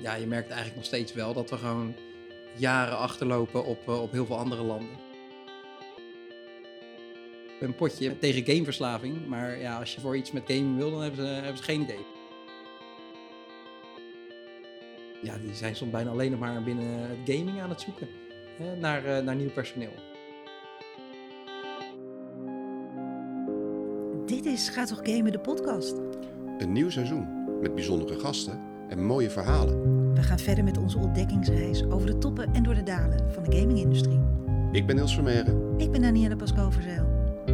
ja, je merkt eigenlijk nog steeds wel dat we gewoon jaren achterlopen op, op heel veel andere landen. Een potje tegen gameverslaving, maar ja, als je voor iets met gaming wil, dan hebben ze, hebben ze geen idee. Ja, die zijn soms bijna alleen nog maar binnen het gaming aan het zoeken hè, naar, naar nieuw personeel. Dit is Ga toch Gamen, de podcast. Een nieuw seizoen met bijzondere gasten en mooie verhalen. We gaan verder met onze ontdekkingsreis over de toppen en door de dalen van de gamingindustrie. Ik ben Niels Vermeeren. Ik ben Danielle Pascal-Verzeil.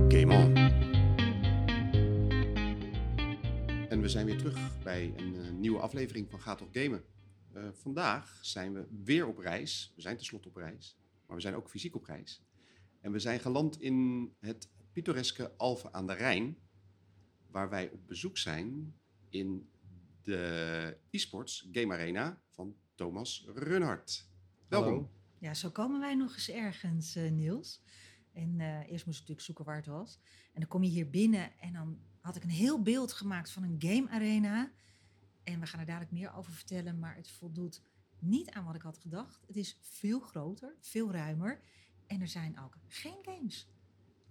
Game on. En we zijn weer terug bij een uh, nieuwe aflevering van Ga toch Gamen. Uh, vandaag zijn we weer op reis. We zijn tenslotte op reis, maar we zijn ook fysiek op reis. En we zijn geland in het pittoreske Alphen aan de Rijn, waar wij op bezoek zijn in de e-sports game arena van Thomas Runhart. Welkom. Hallo. Ja, zo komen wij nog eens ergens, uh, Niels. En uh, eerst moest ik natuurlijk zoeken waar het was. En dan kom je hier binnen en dan had ik een heel beeld gemaakt van een game arena. En we gaan er dadelijk meer over vertellen, maar het voldoet niet aan wat ik had gedacht. Het is veel groter, veel ruimer. En er zijn ook geen games.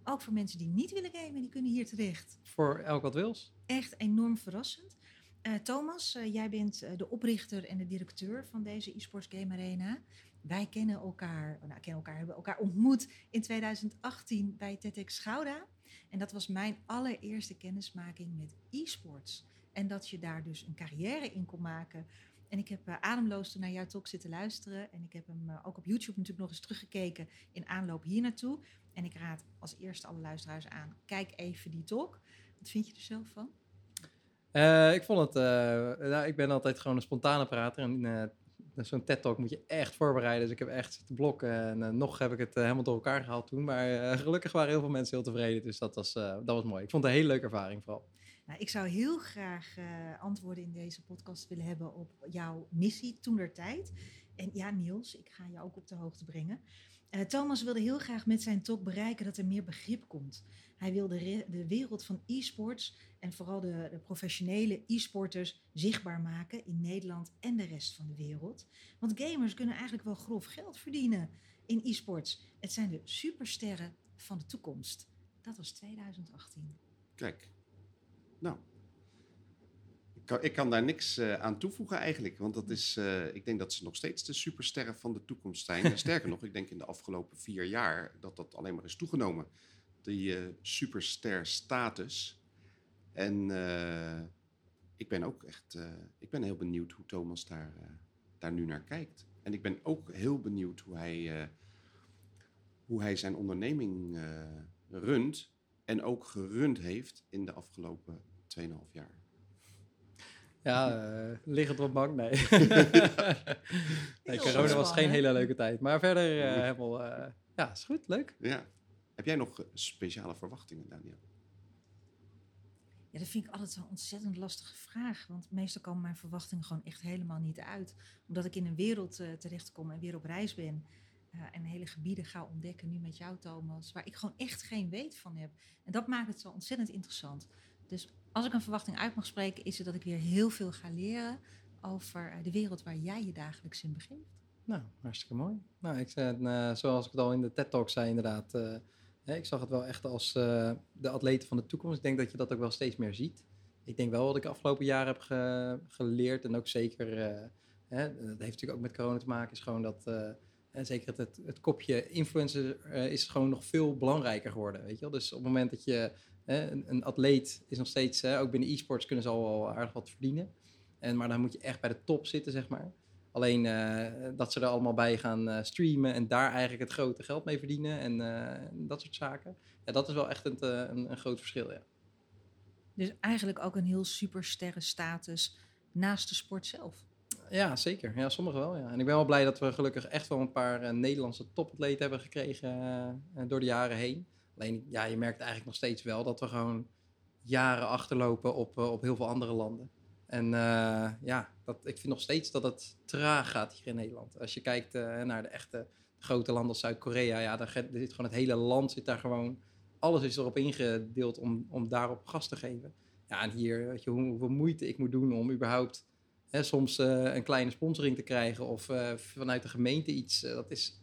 Ook voor mensen die niet willen gamen, die kunnen hier terecht. Voor elk wat wils. Echt enorm verrassend. Uh, Thomas, uh, jij bent uh, de oprichter en de directeur van deze eSports Game Arena. Wij kennen elkaar, nou, kennen elkaar, hebben elkaar ontmoet in 2018 bij TEDx Gouda. En dat was mijn allereerste kennismaking met e-sports. En dat je daar dus een carrière in kon maken. En ik heb ademloos naar jouw talk zitten luisteren. En ik heb hem ook op YouTube natuurlijk nog eens teruggekeken in aanloop hier naartoe. En ik raad als eerste alle luisteraars aan, kijk even die talk. Wat vind je er zelf van? Uh, ik vond het, uh, nou, ik ben altijd gewoon een spontane prater. En uh, zo'n TED-talk moet je echt voorbereiden. Dus ik heb echt zitten blokken. En nog heb ik het helemaal door elkaar gehaald toen. Maar gelukkig waren heel veel mensen heel tevreden. Dus dat was, dat was mooi. Ik vond het een hele leuke ervaring vooral. Nou, ik zou heel graag antwoorden in deze podcast willen hebben op jouw missie toen der tijd. En ja, Niels, ik ga je ook op de hoogte brengen. Thomas wilde heel graag met zijn talk bereiken dat er meer begrip komt. Hij wilde de wereld van e-sports en vooral de, de professionele e-sporters zichtbaar maken in Nederland en de rest van de wereld. Want gamers kunnen eigenlijk wel grof geld verdienen in e-sports. Het zijn de supersterren van de toekomst. Dat was 2018. Kijk, nou, ik kan, ik kan daar niks uh, aan toevoegen eigenlijk. Want dat is, uh, ik denk dat ze nog steeds de supersterren van de toekomst zijn. En sterker nog, ik denk in de afgelopen vier jaar dat dat alleen maar is toegenomen. Die uh, superster status. En ik ben ook echt ik ben heel benieuwd hoe Thomas daar, daar nu naar kijkt. En ik ben ook heel benieuwd hoe hij, hoe hij zijn onderneming runt. En ook gerund heeft in de afgelopen 2,5 jaar. Ja, uh, liggend op bank, nee. nee corona was geen hele leuke tijd. Maar verder uh, helemaal, uh, ja, is goed, leuk. Ja. Heb jij nog speciale verwachtingen, Daniel? Ja, dat vind ik altijd zo'n ontzettend lastige vraag. Want meestal komen mijn verwachtingen gewoon echt helemaal niet uit. Omdat ik in een wereld uh, terechtkom en weer op reis ben. Uh, en hele gebieden ga ontdekken, nu met jou Thomas. Waar ik gewoon echt geen weet van heb. En dat maakt het zo ontzettend interessant. Dus als ik een verwachting uit mag spreken, is het dat ik weer heel veel ga leren over de wereld waar jij je dagelijks in begeeft. Nou, hartstikke mooi. Nou, ik uh, zoals ik het al in de TED-talk zei, inderdaad. Ik zag het wel echt als uh, de atleten van de toekomst. Ik denk dat je dat ook wel steeds meer ziet. Ik denk wel wat ik de afgelopen jaren heb ge geleerd en ook zeker, hè, dat heeft natuurlijk ook met corona te maken, is gewoon dat, en zeker het, het, het kopje influencer is gewoon nog veel belangrijker geworden. Weet je wel? Dus op het moment dat je een, een, atleet is nog steeds, ook binnen e-sports kunnen ze al wel aardig wat verdienen. En, maar dan moet je echt bij de top zitten, zeg maar. Alleen uh, dat ze er allemaal bij gaan uh, streamen en daar eigenlijk het grote geld mee verdienen en uh, dat soort zaken. Ja, dat is wel echt een, een, een, groot verschil, ja. Dus eigenlijk ook een heel supersterren status naast de sport zelf. Ja, zeker. Ja, sommigen wel. Ja. En ik ben wel blij dat we gelukkig echt wel een paar Nederlandse topatleten hebben gekregen door de jaren heen. Alleen, ja, je merkt eigenlijk nog steeds wel dat we gewoon jaren achterlopen op, uh, op heel veel andere landen. En uh, ja, dat, ik vind nog steeds dat het traag gaat hier in Nederland. Als je kijkt uh, naar de echte grote landen als Zuid-Korea, ja, daar zit gewoon het hele land zit daar gewoon. Alles is erop ingedeeld om, om daarop gas te geven. Ja, en hier, weet je, hoe, hoeveel moeite ik moet doen om überhaupt hè, soms eh, een kleine sponsoring te krijgen of eh, vanuit de gemeente iets. eh, dat is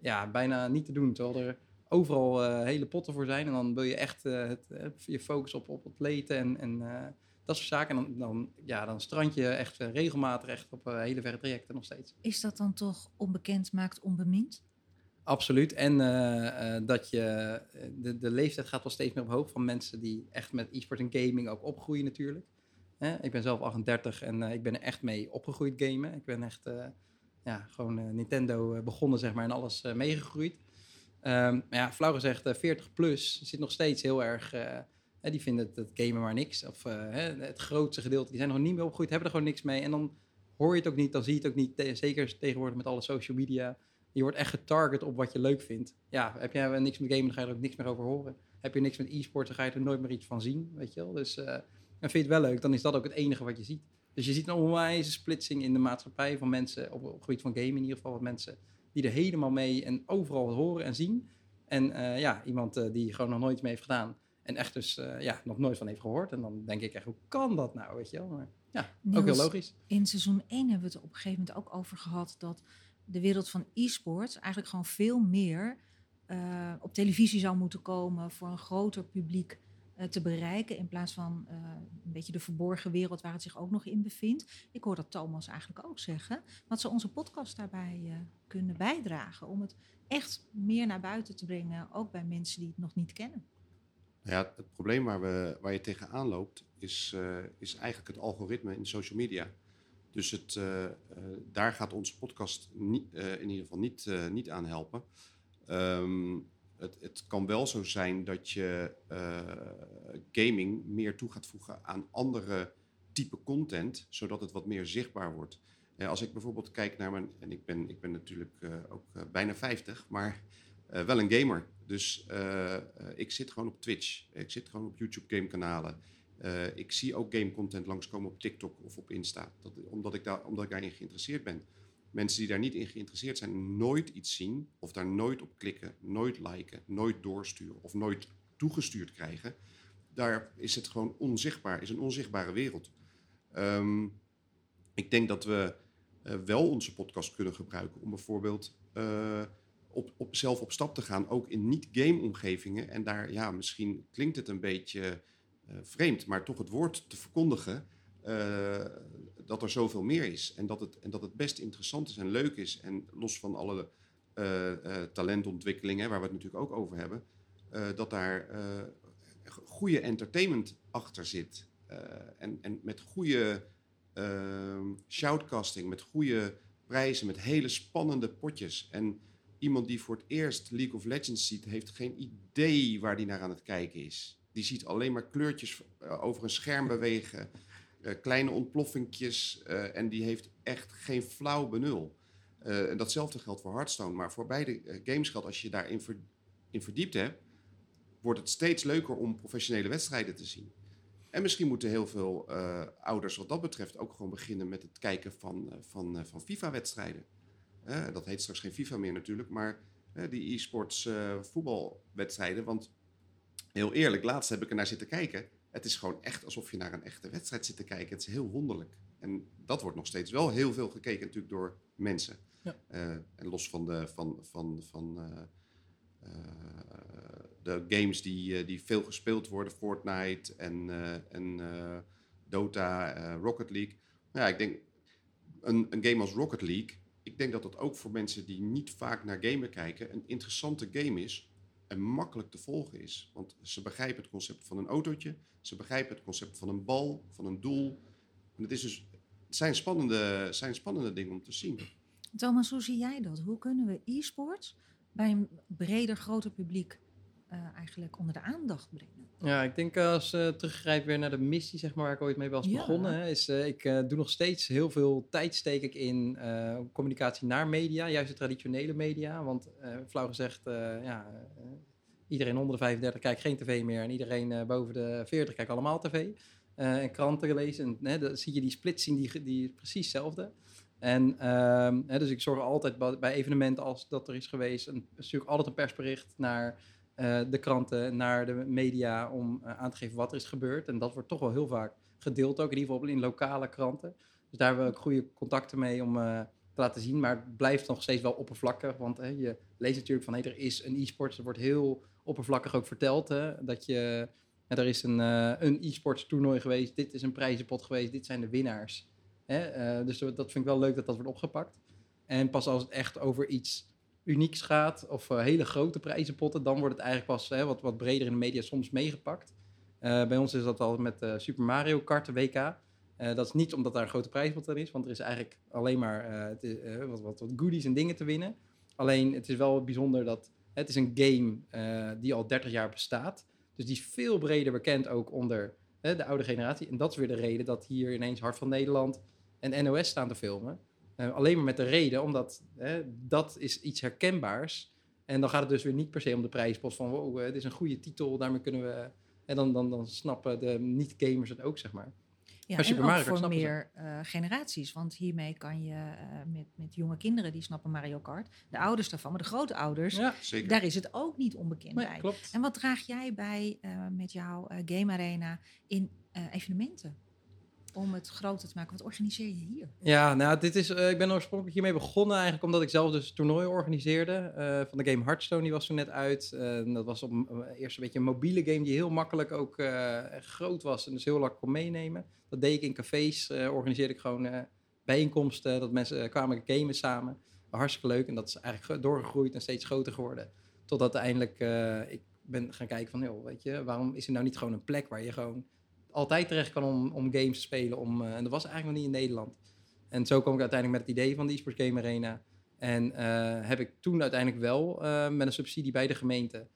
ja, bijna niet te doen. Terwijl er overal eh, hele potten voor zijn. En dan wil je echt eh, het, eh, je focus op, op atleten en, en eh, dat soort zaken. En dan, dan, ja, dan strand je echt eh, regelmatig echt op eh, hele verre trajecten nog steeds. Is dat dan toch onbekend maakt onbemind? Absoluut. En eh, dat je, de, de leeftijd gaat wel steeds meer omhoog van mensen die echt met e-sport en gaming ook opgroeien natuurlijk. Ik ben zelf 38 en ik ben er echt mee opgegroeid gamen. Ik ben echt ja, gewoon Nintendo begonnen zeg maar en alles meegegroeid. Ehm, maar ja, flauw gezegd, eh, 40 plus zit nog steeds heel erg... die vinden het gamen maar niks. Of eh, het grootste gedeelte, die zijn nog niet meer opgegroeid, hebben er gewoon niks mee. En dan hoor je het ook niet, dan zie je het ook niet. zeker tegenwoordig met alle social media. Je wordt echt getarget op wat je leuk vindt. Ja, heb jij niks met gamen, dan ga je er ook niks meer over horen. Heb je niks met e-sport, dan ga je er nooit meer iets van zien, weet je wel. Dus eh, en vind je het wel leuk, dan is dat ook het enige wat je ziet. Dus je ziet een onwijze splitsing in de maatschappij van mensen, op, het gebied van gamen in ieder geval, wat mensen die er helemaal mee en overal horen en zien. En eh, ja, iemand die gewoon nog nooit mee heeft gedaan en echt dus eh, ja, nog nooit van heeft gehoord. En dan denk ik echt, hoe kan dat nou, weet je wel. Maar ja, ook heel logisch. In seizoen 1 hebben we het op een gegeven moment ook over gehad dat de wereld van e-sports eigenlijk gewoon veel meer eh, op televisie zou moeten komen voor een groter publiek eh, te bereiken. In plaats van een beetje de verborgen wereld waar het zich ook nog in bevindt. Ik hoor dat Thomas eigenlijk ook zeggen. Wat zou onze podcast daarbij kunnen bijdragen om het echt meer naar buiten te brengen, ook bij mensen die het nog niet kennen. Ja, het probleem waar, we, waar je tegenaan loopt, is, eh, is eigenlijk het algoritme in social media. Dus het, eh, eh, daar gaat onze podcast in ieder geval niet, niet aan helpen. Ehm, het, het kan wel zo zijn dat je gaming meer toe gaat voegen aan andere type content, zodat het wat meer zichtbaar wordt. Als ik bijvoorbeeld kijk naar mijn, en ik ben, ik ben natuurlijk ook bijna 50, maar eh, wel een gamer. Dus eh, eh, ik zit gewoon op Twitch. Ik zit gewoon op YouTube gamekanalen. Eh ik zie ook game content langskomen op TikTok of op Insta. Dat, omdat, ik daar, omdat ik daarin geïnteresseerd ben. Mensen die daar niet in geïnteresseerd zijn, nooit iets zien. Of daar nooit op klikken, nooit liken, nooit doorsturen of nooit toegestuurd krijgen. Daar is het gewoon onzichtbaar, is een onzichtbare wereld. Ehm, ik denk dat we wel onze podcast kunnen gebruiken om bijvoorbeeld op, op, zelf op stap te gaan, ook in niet-game omgevingen. En daar, ja, misschien klinkt het een beetje eh, vreemd, maar toch het woord te verkondigen eh, dat er zoveel meer is. En dat, het, en dat het best interessant is en leuk is. En los van alle eh, talentontwikkelingen, waar we het natuurlijk ook over hebben, dat daar goede entertainment achter zit. En, en met goede shoutcasting, met goede prijzen, met hele spannende potjes. En iemand die voor het eerst League of Legends ziet, heeft geen idee waar die naar aan het kijken is. Die ziet alleen maar kleurtjes eh, over een scherm bewegen, eh, kleine ontploffingjes eh, en die heeft echt geen flauw benul. En datzelfde geldt voor Hearthstone, maar voor beide games geldt als je daarin in verdiept hebt, wordt het steeds leuker om professionele wedstrijden te zien. En misschien moeten heel veel ouders wat dat betreft ook gewoon beginnen met het kijken van, van, van FIFA-wedstrijden. Dat heet straks geen FIFA meer natuurlijk, maar die e-sports eh, voetbalwedstrijden. Want heel eerlijk, laatst heb ik er naar zitten kijken. Het is gewoon echt alsof je naar een echte wedstrijd zit te kijken. Het is heel wonderlijk. En dat wordt nog steeds wel heel veel gekeken natuurlijk door mensen. Ja. Eh, en los van de, van, van, van, eh, de games die, die veel gespeeld worden, Fortnite en, en Dota, Rocket League. Nou ja, ik denk een, een game als Rocket League, ik denk dat dat ook voor mensen die niet vaak naar gamen kijken, een interessante game is en makkelijk te volgen is. Want ze begrijpen het concept van een autootje, ze begrijpen het concept van een bal, van een doel. Het, is dus, het zijn, spannende, zijn spannende dingen om te zien. Thomas, hoe zie jij dat? Hoe kunnen we e-sports bij een breder, groter publiek eh, eigenlijk onder de aandacht brengen? Ja, ik denk als we teruggrijpen weer naar de missie, zeg maar, waar ik ooit mee was Ja. begonnen, hè, is eh, ik doe nog steeds heel veel tijd steek ik in communicatie naar media, juist de traditionele media. Want flauw gezegd, ja, iedereen onder de 35 kijkt geen tv meer en iedereen boven de 40 kijkt allemaal tv. en kranten gelezen. En hè, dan zie je die splitsing, die, die is precies hetzelfde. En ehm, hè, dus ik zorg altijd bij, evenementen als dat er is geweest, een, stuur ik altijd een persbericht naar de kranten, naar de media om eh, aan te geven wat er is gebeurd. En dat wordt toch wel heel vaak gedeeld, ook in ieder geval in lokale kranten. Dus daar hebben we ook goede contacten mee om te laten zien. Maar het blijft nog steeds wel oppervlakkig. Want je leest natuurlijk van, hé, er is een e-sport. Er wordt heel oppervlakkig ook verteld. Hè, dat je, ja, er is een, een e-sports toernooi geweest. Dit is een prijzenpot geweest. Dit zijn de winnaars. Hè? dus dat vind ik wel leuk dat dat wordt opgepakt. En pas als het echt over iets unieks gaat of uh, hele grote prijzenpotten, dan wordt het eigenlijk pas hè, wat, wat breder in de media soms meegepakt. Uh, bij ons is dat al met uh, Super Mario Kart WK. dat is niet omdat daar een grote prijzenpot in is, want er is eigenlijk alleen maar is, wat, wat, wat, goodies en dingen te winnen. Alleen het is wel bijzonder dat het is een game die al 30 jaar bestaat. Dus die is veel breder bekend ook onder de oude generatie. En dat is weer de reden dat hier ineens Hart van Nederland en NOS staan te filmen. Uh, alleen maar met de reden, omdat hè, dat is iets herkenbaars. En dan gaat het dus weer niet per se om de prijspot van wow, het is een goede titel, daarmee kunnen we. En dan, dan, dan snappen de niet-gamers het ook, zeg maar. Ja, en Super Mario ook voor meer uh, generaties. Want hiermee kan je uh, met, met jonge kinderen, die snappen Mario Kart. De ouders daarvan, maar de grote ouders, ja, daar is het ook niet onbekend nee, bij. Klopt. En wat draag jij bij met jouw Game Arena in evenementen? Om het groter te maken? Wat organiseer je hier? Ja, nou, dit is, uh, ik ben oorspronkelijk hiermee begonnen eigenlijk omdat ik zelf dus toernooien organiseerde. Uh, van de game Hearthstone, die was zo net uit. Uh, dat was op, eerst een beetje een mobiele game die heel makkelijk ook groot was en dus heel lang kon meenemen. Dat deed ik in cafés, organiseerde ik gewoon bijeenkomsten, dat mensen kwamen gamen samen. Hartstikke leuk en dat is eigenlijk doorgegroeid en steeds groter geworden. Totdat uiteindelijk ik ben gaan kijken van, joh, weet je, waarom is er nou niet gewoon een plek waar je gewoon altijd terecht kan om, om games te spelen. Om, uh, en dat was eigenlijk nog niet in Nederland. En zo kwam ik uiteindelijk met het idee van de eSports Game Arena. En uh, heb ik toen uiteindelijk wel uh, met een subsidie bij de gemeente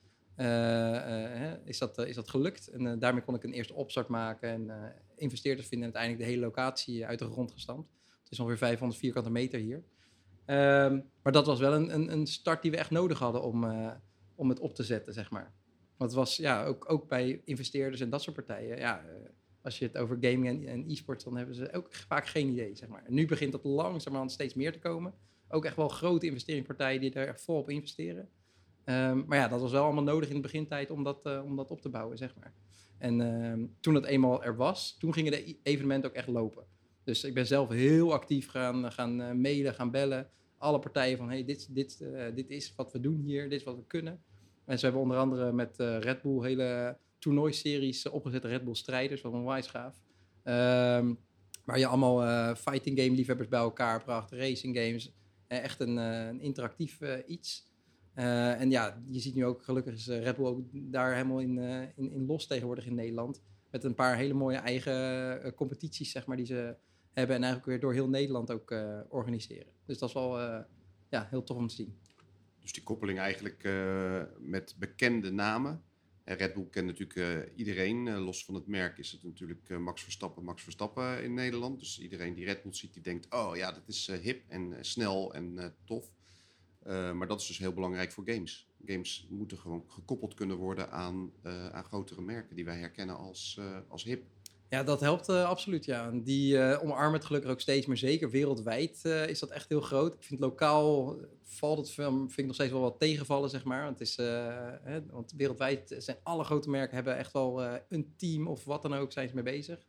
is, dat, is dat gelukt. En daarmee kon ik een eerste opstart maken en investeerders vinden uiteindelijk de hele locatie uit de grond gestampt. Het is ongeveer 500 vierkante meter hier. Um, maar dat was wel een, een, een, start die we echt nodig hadden om, om het op te zetten, zeg maar. Want het was ja, ook, ook bij investeerders en dat soort partijen. Ja, eh, als je het over gaming en, e-sport, dan hebben ze ook vaak geen idee. Zeg maar. En nu begint dat langzamerhand steeds meer te komen. Ook echt wel grote investeringspartijen die er volop investeren. Um, maar ja, dat was wel allemaal nodig in de begintijd om dat, uh, om dat op te bouwen, zeg maar. En uh, toen dat eenmaal er was, toen gingen de evenementen ook echt lopen. Dus ik ben zelf heel actief gaan, gaan uh, mailen, gaan bellen. Alle partijen van, hey, dit, dit, dit is wat we doen hier, dit is wat we kunnen. En ze hebben onder andere met uh, Red Bull hele toernooiseries opgezet. Red Bull strijders, wat een wijs gaaf. Um, waar je allemaal uh, fighting game liefhebbers bij elkaar bracht. Racing games. echt een, een interactief iets. en ja, je ziet nu ook gelukkig is Red Bull ook daar helemaal in, in, in, los tegenwoordig in Nederland. Met een paar hele mooie eigen competities, zeg maar, die ze hebben. En eigenlijk weer door heel Nederland ook organiseren. Dus dat is wel ja, heel tof om te zien. Dus die koppeling eigenlijk uh, met bekende namen. En Red Bull kent natuurlijk uh, iedereen. Uh, los van het merk is het natuurlijk Max Verstappen, Max Verstappen in Nederland. Dus iedereen die Red Bull ziet, die denkt, oh ja, dat is hip en snel en tof. maar dat is dus heel belangrijk voor games. Games moeten gewoon gekoppeld kunnen worden aan, aan grotere merken die wij herkennen als, als hip. Ja, dat helpt uh, absoluut. Ja. Die uh, omarmen het gelukkig ook steeds meer. Zeker wereldwijd uh, is dat echt heel groot. Ik vind lokaal valt het vind nog steeds wel wat tegenvallen, zeg maar. Want, het is, hè, want wereldwijd zijn alle grote merken hebben echt wel een team of wat dan ook zijn ze mee bezig.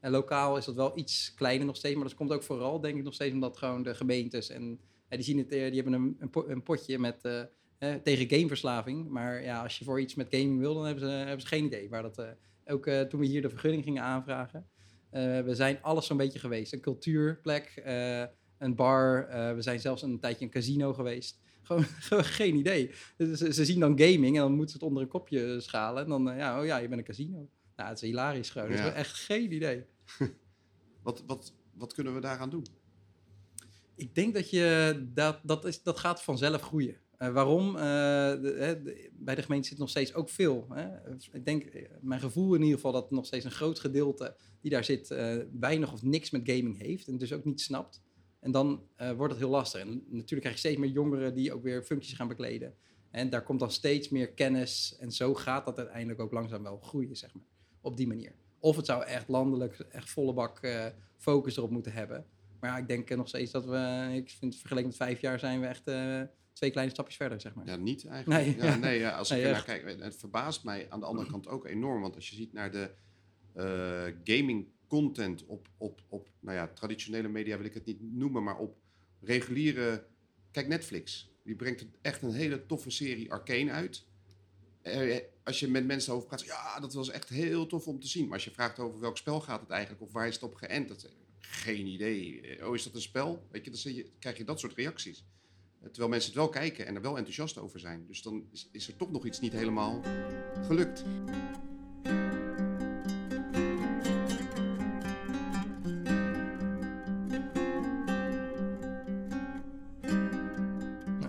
En lokaal is dat wel iets kleiner nog steeds. Maar dat komt ook vooral, denk ik, nog steeds omdat gewoon de gemeentes en die zien het, die hebben een, een, potje met tegen gameverslaving. Maar ja, als je voor iets met gaming wil, dan hebben ze, hebben ze geen idee waar dat ook uh, toen we hier de vergunning gingen aanvragen. Uh, we zijn alles zo'n beetje geweest. Een cultuurplek, uh, een bar. we zijn zelfs een tijdje een casino geweest. Gewoon, geen idee. Dus ze, zien dan gaming en dan moeten ze het onder een kopje schalen. En dan, ja, oh ja, je bent een casino. Nou, het is hilarisch gewoon. Ja. is echt geen idee. wat, wat, wat kunnen we daaraan doen? Ik denk dat je dat, dat, is, dat gaat vanzelf groeien. Uh, waarom? De, bij de gemeente zit nog steeds ook veel. Hè? Ik denk, eh, mijn gevoel in ieder geval, dat nog steeds een groot gedeelte die daar zit, weinig of niks met gaming heeft en dus ook niet snapt. En dan wordt het heel lastig. En natuurlijk krijg je steeds meer jongeren die ook weer functies gaan bekleden. En daar komt dan steeds meer kennis. En zo gaat dat uiteindelijk ook langzaam wel groeien, zeg maar. Op die manier. Of het zou echt landelijk, echt volle bak focus erop moeten hebben. Maar ja, ik denk nog steeds dat we, ik vind vergeleken met vijf jaar zijn we echt twee kleine stapjes verder, zeg maar. Ja, niet eigenlijk. Nee, ja, nee als ik nee, naar kijk, het verbaast mij aan de andere kant ook enorm. Want als je ziet naar de uh, gaming content op, op, op, nou ja, traditionele media wil ik het niet noemen, maar op reguliere. Kijk, Netflix. Die brengt echt een hele toffe serie Arcane uit. Eh, als je met mensen over praat, ja, dat was echt heel tof om te zien. Maar als je vraagt over welk spel gaat het eigenlijk, of waar is het op geënt, dat, geen idee. Eh, Oh, is dat een spel? Weet je, dan je, krijg je dat soort reacties. Eh, Terwijl mensen het wel kijken en er wel enthousiast over zijn. Dus dan is, is er toch nog iets niet helemaal gelukt.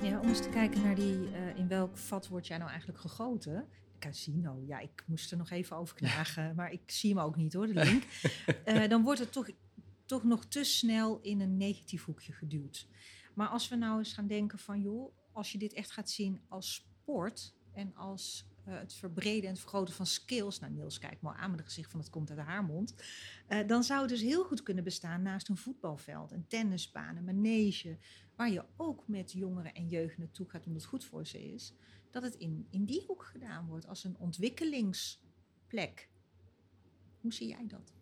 Ja, om eens te kijken naar die, eh, in welk vat word jij nou eigenlijk gegoten? Casino, ja, ik moest er nog even over knagen, maar ik zie hem ook niet hoor, de link. Eh, dan wordt het toch, toch nog te snel in een negatief hoekje geduwd. Maar als we nou eens gaan denken van, joh, als je dit echt gaat zien als sport en als eh, het verbreden en het vergroten van skills. Nou, Niels kijkt me al aan met het gezicht van het komt uit haar mond. Eh, dan zou het dus heel goed kunnen bestaan naast een voetbalveld, een tennisbaan, een manege. Waar je ook met jongeren en jeugd naartoe gaat omdat het goed voor ze is. Dat het in, in die hoek gedaan wordt als een ontwikkelingsplek. Hoe zie jij dat?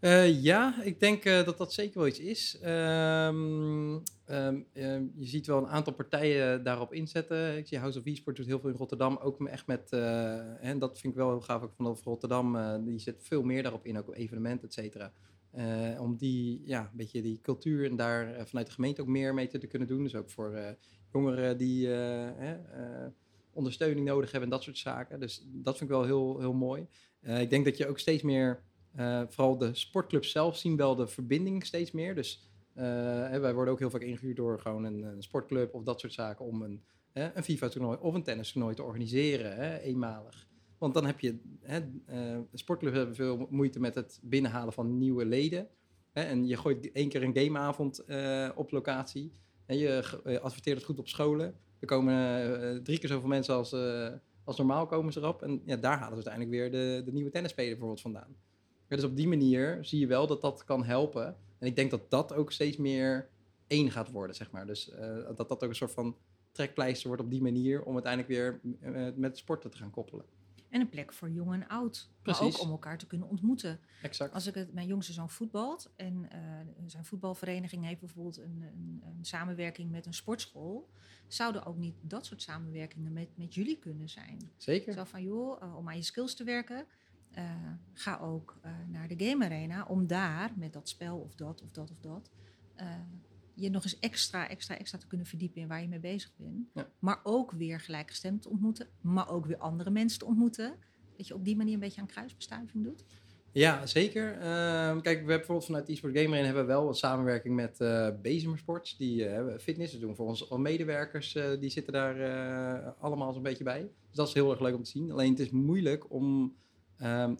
Eh, ja, ik denk eh, dat dat zeker wel iets is. Ehm, ehm, ehm, je ziet wel een aantal partijen daarop inzetten. Ik zie House of E-Sport doet heel veel in Rotterdam. Ook echt met, eh, en dat vind ik wel heel gaaf ook vanaf Rotterdam. eh, die zet veel meer daarop in, ook evenementen, et cetera. Eh, om die, ja, een beetje die cultuur en daar eh, vanuit de gemeente ook meer mee te, kunnen doen. Dus ook voor eh, jongeren die eh, eh, ondersteuning nodig hebben en dat soort zaken. Dus dat vind ik wel heel, heel mooi. Eh, ik denk dat je ook steeds meer eh, vooral de sportclubs zelf zien wel de verbinding steeds meer. Dus eh, wij worden ook heel vaak ingehuurd door gewoon een, sportclub of dat soort zaken om een, een FIFA-toernooi of een tennistoernooi te organiseren, eenmalig. Want dan heb je, eh, sportclubs hebben veel moeite met het binnenhalen van nieuwe leden. En je gooit één keer een gameavond op locatie. En je adverteert het goed op scholen. Er komen drie keer zoveel mensen als, als normaal komen ze erop. En ja, daar halen ze uiteindelijk weer de, de nieuwe tennisspeler bijvoorbeeld vandaan. Dus op die manier zie je wel dat dat kan helpen. En ik denk dat dat ook steeds meer één gaat worden, zeg maar. Dus eh, dat dat ook een soort van trekpleister wordt op die manier... om uiteindelijk weer eh, met sporten te gaan koppelen. En een plek voor jong en oud. Maar Precies. ook om elkaar te kunnen ontmoeten. Exact. Als ik het, mijn jongste zoon voetbalt en eh, zijn voetbalvereniging heeft bijvoorbeeld een, een, een samenwerking met een sportschool, zouden ook niet dat soort samenwerkingen met, met jullie kunnen zijn? Zeker. Zo van, joh, om aan je skills te werken, eh, ga ook eh, naar de game arena om daar met dat spel of dat of dat of dat, eh, je nog eens extra, extra, extra te kunnen verdiepen in waar je mee bezig bent. Ja. Maar ook weer gelijkgestemd te ontmoeten, maar ook weer andere mensen te ontmoeten. Dat je op die manier een beetje aan kruisbestuiving doet. Ja, zeker. Ehm, kijk, we hebben bijvoorbeeld vanuit eSport Gamer hebben we wel een samenwerking met eh Bezemer Sports. Die hebben fitness, dat doen voor ons al medewerkers, die zitten daar allemaal zo'n beetje bij. Dus dat is heel erg leuk om te zien. Alleen het is moeilijk om, ehm,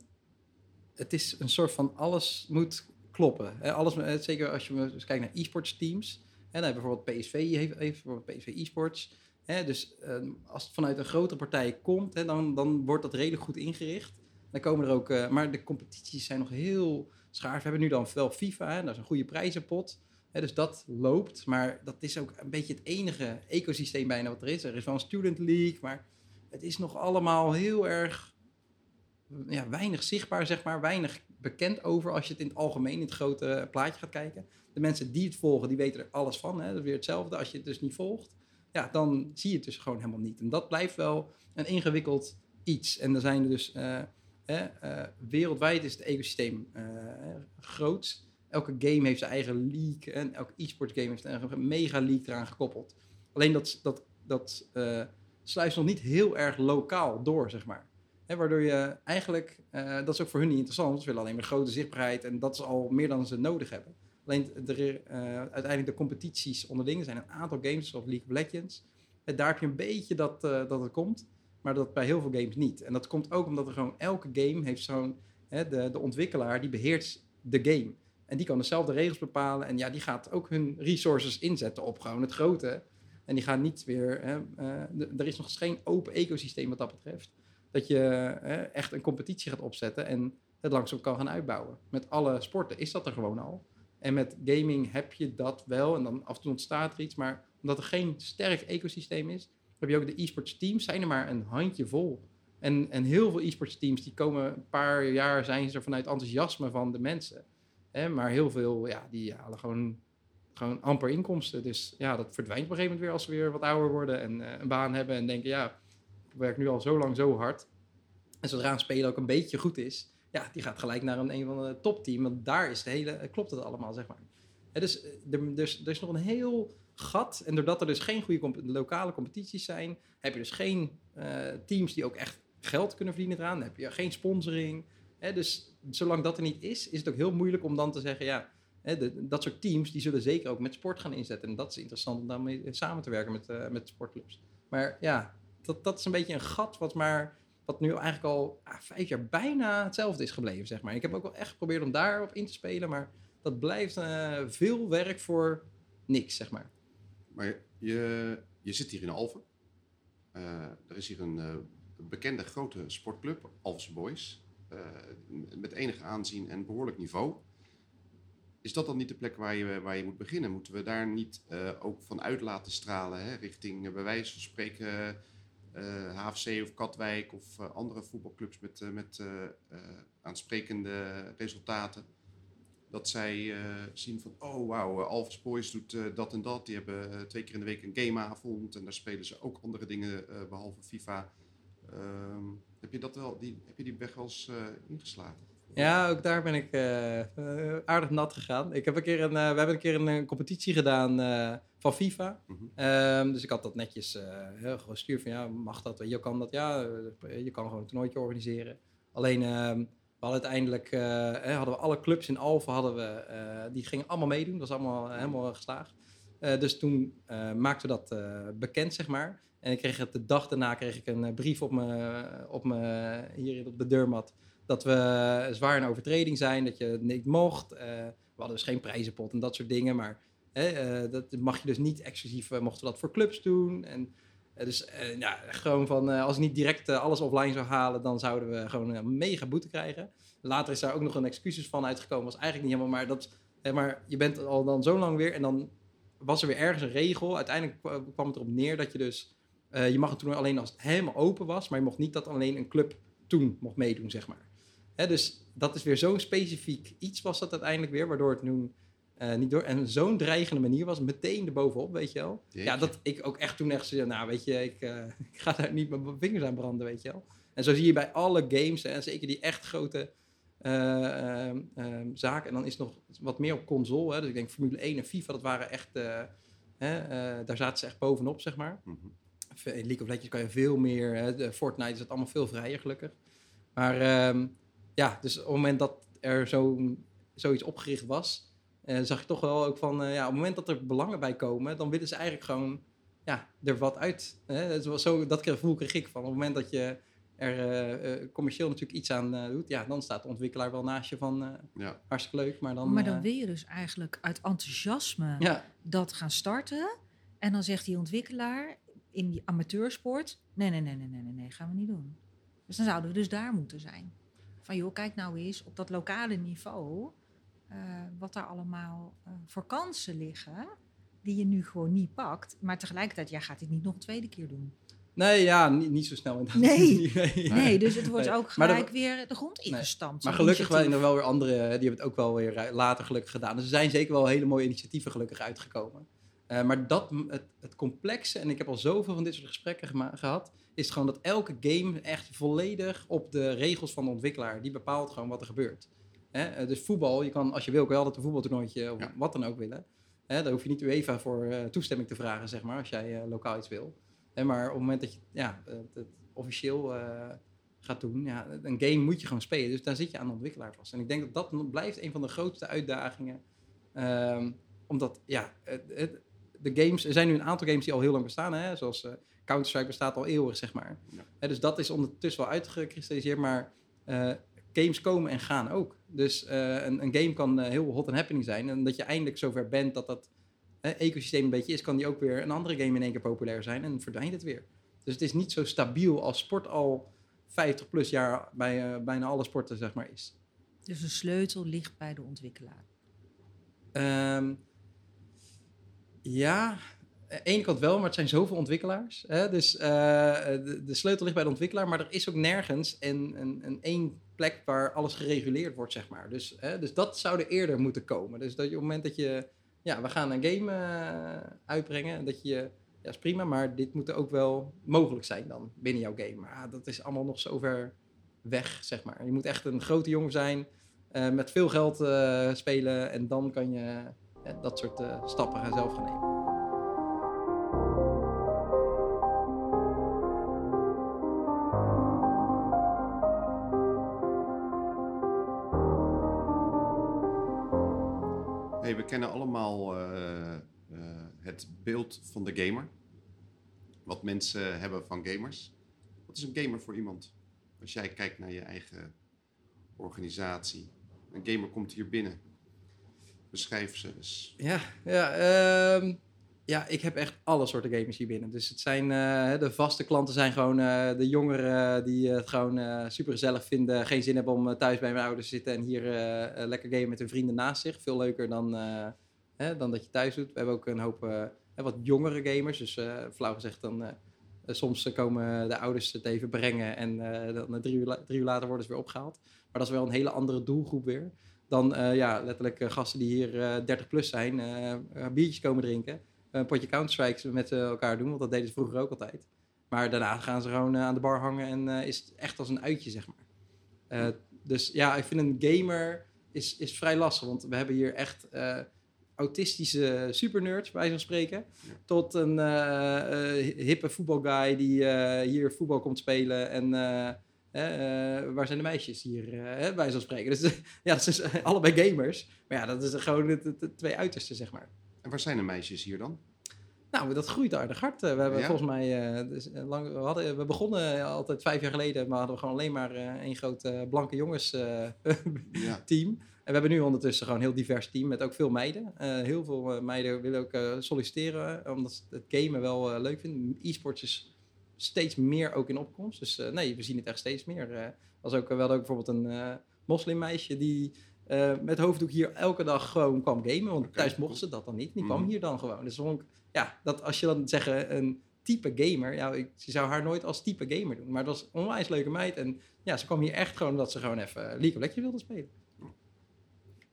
het is een soort van alles moet kloppen. Alles, zeker als je eens kijkt naar e-sports teams. En dan bijvoorbeeld PSV, heeft, heeft bijvoorbeeld PSV e-sports. Dus ehm, als het vanuit een grote partij komt, dan, dan wordt dat redelijk goed ingericht. Dan komen er ook, eh, maar de competities zijn nog heel schaars. We hebben nu dan wel FIFA, hè, dat is een goede prijzenpot. Dus dat loopt, maar dat is ook een beetje het enige ecosysteem bijna wat er is. Er is wel een student league, maar het is nog allemaal heel erg ja, weinig zichtbaar, zeg maar. Weinig bekend over als je het in het algemeen, in het grote plaatje gaat kijken. De mensen die het volgen, die weten er alles van. Hè? Dat is weer hetzelfde. Als je het dus niet volgt, ja, dan zie je het dus gewoon helemaal niet. En dat blijft wel een ingewikkeld iets. En er zijn er dus... eh, eh, wereldwijd is het ecosysteem eh, groot. Elke game heeft zijn eigen league. En elke e-sport game heeft een mega league eraan gekoppeld. Alleen dat, dat, dat eh, sluist nog niet heel erg lokaal door, zeg maar. Waardoor je eigenlijk, eh, dat is ook voor hun niet interessant. Ze willen alleen maar grote zichtbaarheid en dat is al meer dan ze nodig hebben. Alleen de, eh, uiteindelijk de competities onderling, er zijn een aantal games zoals League of Legends. En daar heb je een beetje dat, eh, dat het komt, maar dat bij heel veel games niet. En dat komt ook omdat er gewoon elke game heeft zo'n, de, de ontwikkelaar die beheert de game. En die kan dezelfde regels bepalen en ja, die gaat ook hun resources inzetten op gewoon het grote. En die gaan niet weer, hè, eh, er is nog geen open ecosysteem wat dat betreft dat je echt een competitie gaat opzetten en het langzaam kan gaan uitbouwen. Met alle sporten is dat er gewoon al. En met gaming heb je dat wel en dan af en toe ontstaat er iets. Maar omdat er geen sterk ecosysteem is, heb je ook de e-sports teams, zijn er maar een handje vol En, en heel veel e-sports teams die komen een paar jaar zijn ze er vanuit enthousiasme van de mensen. Maar heel veel, ja, die halen gewoon, gewoon amper inkomsten. Dus ja, dat verdwijnt op een gegeven moment weer als ze weer wat ouder worden en eh, een baan hebben en denken, ja, werk nu al zo lang zo hard. En zodra een speler ook een beetje goed is, ja, die gaat gelijk naar een, een van de topteam. Want daar is de hele, klopt het allemaal, zeg maar. Dus, eh, er, dus er is nog een heel gat. En doordat er dus geen goede lokale competities zijn, heb je dus geen eh, teams die ook echt geld kunnen verdienen eraan. Dan heb je geen sponsoring. Hè, dus zolang dat er niet is, is het ook heel moeilijk om dan te zeggen, ja, hè, dat soort teams die zullen zeker ook met sport gaan inzetten. En dat is interessant om daarmee samen te werken met, eh, met sportclubs. Maar ja, dat, dat is een beetje een gat wat maar wat nu eigenlijk al ah, vijf jaar bijna hetzelfde is gebleven, zeg maar. Ik heb ook wel echt geprobeerd om daarop in te spelen, maar dat blijft eh, veel werk voor niks, zeg maar. Maar je, je zit hier in Alphen. Eh, er is hier een eh, bekende grote sportclub, Alphense Boys. met enig aanzien en behoorlijk niveau. Is dat dan niet de plek waar je, waar je moet beginnen? Moeten we daar niet ook van uit laten stralen hè? richting, bij wijze van spreken, HFC of Katwijk of eh, andere voetbalclubs met, eh, met eh, eh, aansprekende resultaten? Dat zij eh, zien van, oh wauw, Alphys Boys doet eh, dat en dat. Die hebben eh, twee keer in de week een gameavond en daar spelen ze ook andere dingen eh, behalve FIFA. Ehm, heb, je dat wel, die, heb je die weg wel eens eh, ingeslagen? Ja, ook daar ben ik eh, eh, aardig nat gegaan. Ik heb een keer een, eh, we hebben een keer een, eh, competitie gedaan eh, van FIFA. Mhm. Ehm, dus ik had dat netjes eh, gestuurd van ja, mag dat? Je kan dat, ja, eh, je kan gewoon een toernooitje organiseren. Alleen, ehm, we hadden uiteindelijk, eh, hadden we alle clubs in Alphen, hadden we, die gingen allemaal meedoen. Dat was allemaal helemaal geslaagd. Dus toen maakten we dat bekend, zeg maar. En ik kreeg het de dag daarna kreeg ik een brief op me, op me, hier op de deurmat. Dat we zwaar in overtreding zijn, dat je het niet mocht. We hadden dus geen prijzenpot en dat soort dingen. Maar hè, eh, dat mag je dus niet exclusief, eh, mochten we dat voor clubs doen. En eh, dus ja, gewoon van, als ik niet direct alles offline zou halen, dan zouden we gewoon mega boete krijgen. Later is daar ook nog een excuses van uitgekomen. Was eigenlijk niet helemaal, maar, dat, maar je bent al dan zo lang weer en dan was er weer ergens een regel. Uiteindelijk kwa- kwam het erop neer dat je dus, je mag het toen alleen als het helemaal open was, maar je mocht niet dat alleen een club toen mocht meedoen, zeg maar. Dus dat is weer zo'n specifiek iets was dat uiteindelijk weer, waardoor het nu eh, niet door. En zo'n dreigende manier was, meteen erbovenop, weet je wel. Ja, dat ik ook echt toen echt zei, nou weet je, ik, eh, ik ga daar niet mijn vingers aan branden, weet je wel. En zo zie je bij alle games, en zeker die echt grote eh, ehm, ehm, zaken. En dan is nog wat meer op console. Hè. Dus ik denk Formule 1 en FIFA, dat waren echt, hè, daar zaten ze echt bovenop, zeg maar. Mhm. In League of Legends kan je veel meer. Hè, Fortnite is het allemaal veel vrijer, gelukkig. Maar ehm, ja, dus op het moment dat er zo'n zoiets opgericht was, eh, zag je toch wel ook van, eh, ja, op het moment dat er belangen bij komen, dan willen ze eigenlijk gewoon, ja, er wat uit. Hè? Dat, was zo, dat gevoel kreeg ik van, op het moment dat je er eh, eh, commercieel natuurlijk iets aan eh, doet, ja, dan staat de ontwikkelaar wel naast je van, eh, Ja. hartstikke leuk, maar dan... maar dan wil je dus eigenlijk uit enthousiasme ja, dat gaan starten. En dan zegt die ontwikkelaar in die amateursport: nee, nee, nee, nee, nee, nee, nee, gaan we niet doen. Dus dan zouden we dus daar moeten zijn. Van joh, kijk nou eens op dat lokale niveau wat daar allemaal eh, voor kansen liggen. Die je nu gewoon niet pakt. Maar tegelijkertijd, jij gaat dit niet nog een tweede keer doen. nee, ja, niet, niet zo snel inderdaad. Nee. nee. Nee, dus het wordt Nee. ook dat- gelijk weer de grond ingestampt. Maar gelukkig zijn er wel weer andere, die hebben het ook wel weer eh, later gelukkig gedaan. Dus er zijn zeker wel hele mooie initiatieven gelukkig uitgekomen. Eh, maar dat, het, het complexe, en ik heb al zoveel van dit soort gesprekken gehad, is gewoon dat elke game echt volledig op de regels van de ontwikkelaar, die bepaalt gewoon wat er gebeurt. Hè? eh, dus voetbal, je kan als je wil, kan je altijd een voetbaltoernooitje of Ja. wat dan ook willen. Hè? Daar hoef je niet UEFA voor eh, toestemming te vragen, zeg maar, als jij eh, lokaal iets wil. Hè, maar op het moment dat je ja, het, het officieel gaat doen, ja, een game moet je gewoon spelen. Dus daar zit je aan de ontwikkelaar vast. En ik denk dat dat blijft een van de grootste uitdagingen. Ehm, omdat, ja, het, het- de games, er zijn nu een aantal games die al heel lang bestaan, hè, zoals Counter-Strike bestaat al eeuwig, zeg maar. Ja. Dus dat is ondertussen wel uitgekristalliseerd, maar games komen en gaan ook. Dus eh, een, een game kan eh, heel hot and happening zijn. En dat je eindelijk zover bent dat dat eh, ecosysteem een beetje is, kan die ook weer een andere game in één keer populair zijn en verdwijnt het weer. Dus het is niet zo stabiel als sport al 50 plus jaar bij eh, bijna alle sporten, zeg maar, is. Dus de sleutel ligt bij de ontwikkelaar. Ehm, ja, aan de ene kant wel, maar het zijn zoveel ontwikkelaars. Hè? Dus de, de sleutel ligt bij de ontwikkelaar, maar er is ook nergens een, een, een één plek waar alles gereguleerd wordt, zeg maar. Dus, hè, dus dat zou er eerder moeten komen. Dus dat je op het moment dat je, ja, we gaan een game eh, uitbrengen, dat je, ja, is prima, maar dit moet ook wel mogelijk zijn dan binnen jouw game. Maar ah, dat is allemaal nog zo ver weg, zeg maar. Je moet echt een grote jongen zijn, eh, met veel geld eh, spelen en dan kan je dat soort stappen gaan zelf gaan nemen. Beeld van de gamer. Wat mensen hebben van gamers. Wat is een gamer voor iemand? Als jij kijkt naar je eigen organisatie. Een gamer komt hier binnen. Beschrijf ze eens. Ja, ja, ehm, ja, ik heb echt alle soorten gamers hier binnen. Dus het zijn, eh, de vaste klanten zijn gewoon eh, de jongeren die het gewoon eh, super gezellig vinden. Geen zin hebben om eh, thuis bij mijn ouders te zitten en hier eh, eh, lekker gamen met hun vrienden naast zich. Veel leuker dan, eh, hè, dan dat je thuis doet. We hebben ook een hoop eh, wat jongere gamers. Dus eh, flauw gezegd, dan, eh, soms komen de ouders het even brengen en eh, dan drie uur, uur later worden ze weer opgehaald. Maar dat is wel een hele andere doelgroep weer. Dan ja, letterlijk gasten die hier eh 30 plus zijn, biertjes komen drinken. Een potje Counter-Strike met elkaar doen, want dat deden ze vroeger ook altijd. Maar daarna gaan ze gewoon aan de bar hangen en is het echt als een uitje, zeg maar. Dus ja, ik vind een gamer is, is vrij lastig, want we hebben hier echt autistische supernerds, bij van spreken. Ja. Tot een eh, eh, hippe voetbalguy die eh, hier voetbal komt spelen en... waar zijn de meisjes hier, hè, bij zo'n spreken. Dus ja, dat zijn allebei gamers. Maar ja, dat is gewoon het twee uitersten, zeg maar. En waar zijn de meisjes hier dan? Nou, dat groeit aardig hard. We hebben Ja? volgens mij, dus, lang, we, hadden, we begonnen altijd vijf jaar geleden, maar hadden we gewoon alleen maar één groot blanke jongens Ja. team. En we hebben nu ondertussen gewoon een heel divers team met ook veel meiden. Eh, heel veel eh, meiden willen ook eh, solliciteren, omdat ze het gamen wel leuk vinden. E-sports is steeds meer ook in opkomst. Dus nee, we zien het echt steeds meer. Was ook, we hadden ook bijvoorbeeld een moslimmeisje die met hoofddoek hier elke dag gewoon kwam gamen. Want thuis cool. mochten ze dat dan niet. Die kwam Mhm. hier dan gewoon. Dus vond ik, ja, dat als je dan zeggen een type gamer, ja, ik je zou haar nooit als type gamer doen. Maar het was een onwijs leuke meid. En ja, ze kwam hier echt gewoon omdat ze gewoon even League of Legends wilde spelen.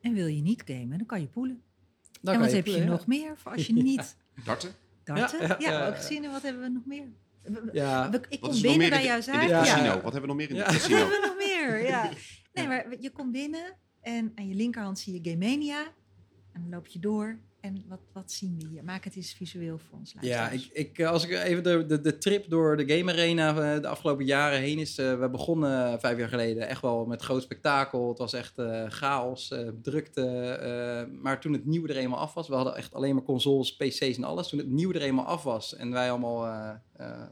En wil je niet gamen, dan kan je poelen. Dan en wat heb je ja. nog meer voor als je Ja. niet Darten? darten? Ja, Ja, ja, ja, ook gezien. En wat hebben we nog meer? Ja, we- ik Wat kom binnen bij jouw zaak. in Ja. casino? Wat hebben we nog meer in Ja. de Wat casino? hebben we nog meer? Ja. Nee, maar je komt binnen en aan je linkerhand zie je Game Mania. En dan loop je door. En wat, wat zien we hier? Maak het eens visueel voor ons. Ja, ik, ik, eh, als ik even de, de, de trip door de Game Arena eh, de afgelopen jaren heen is. eh, we begonnen vijf jaar geleden echt wel met groot spektakel. Het was echt chaos, eh, drukte. maar toen het nieuwe er eenmaal af was, we hadden echt alleen maar consoles, PC's en alles. Toen het nieuwe er eenmaal af was en wij allemaal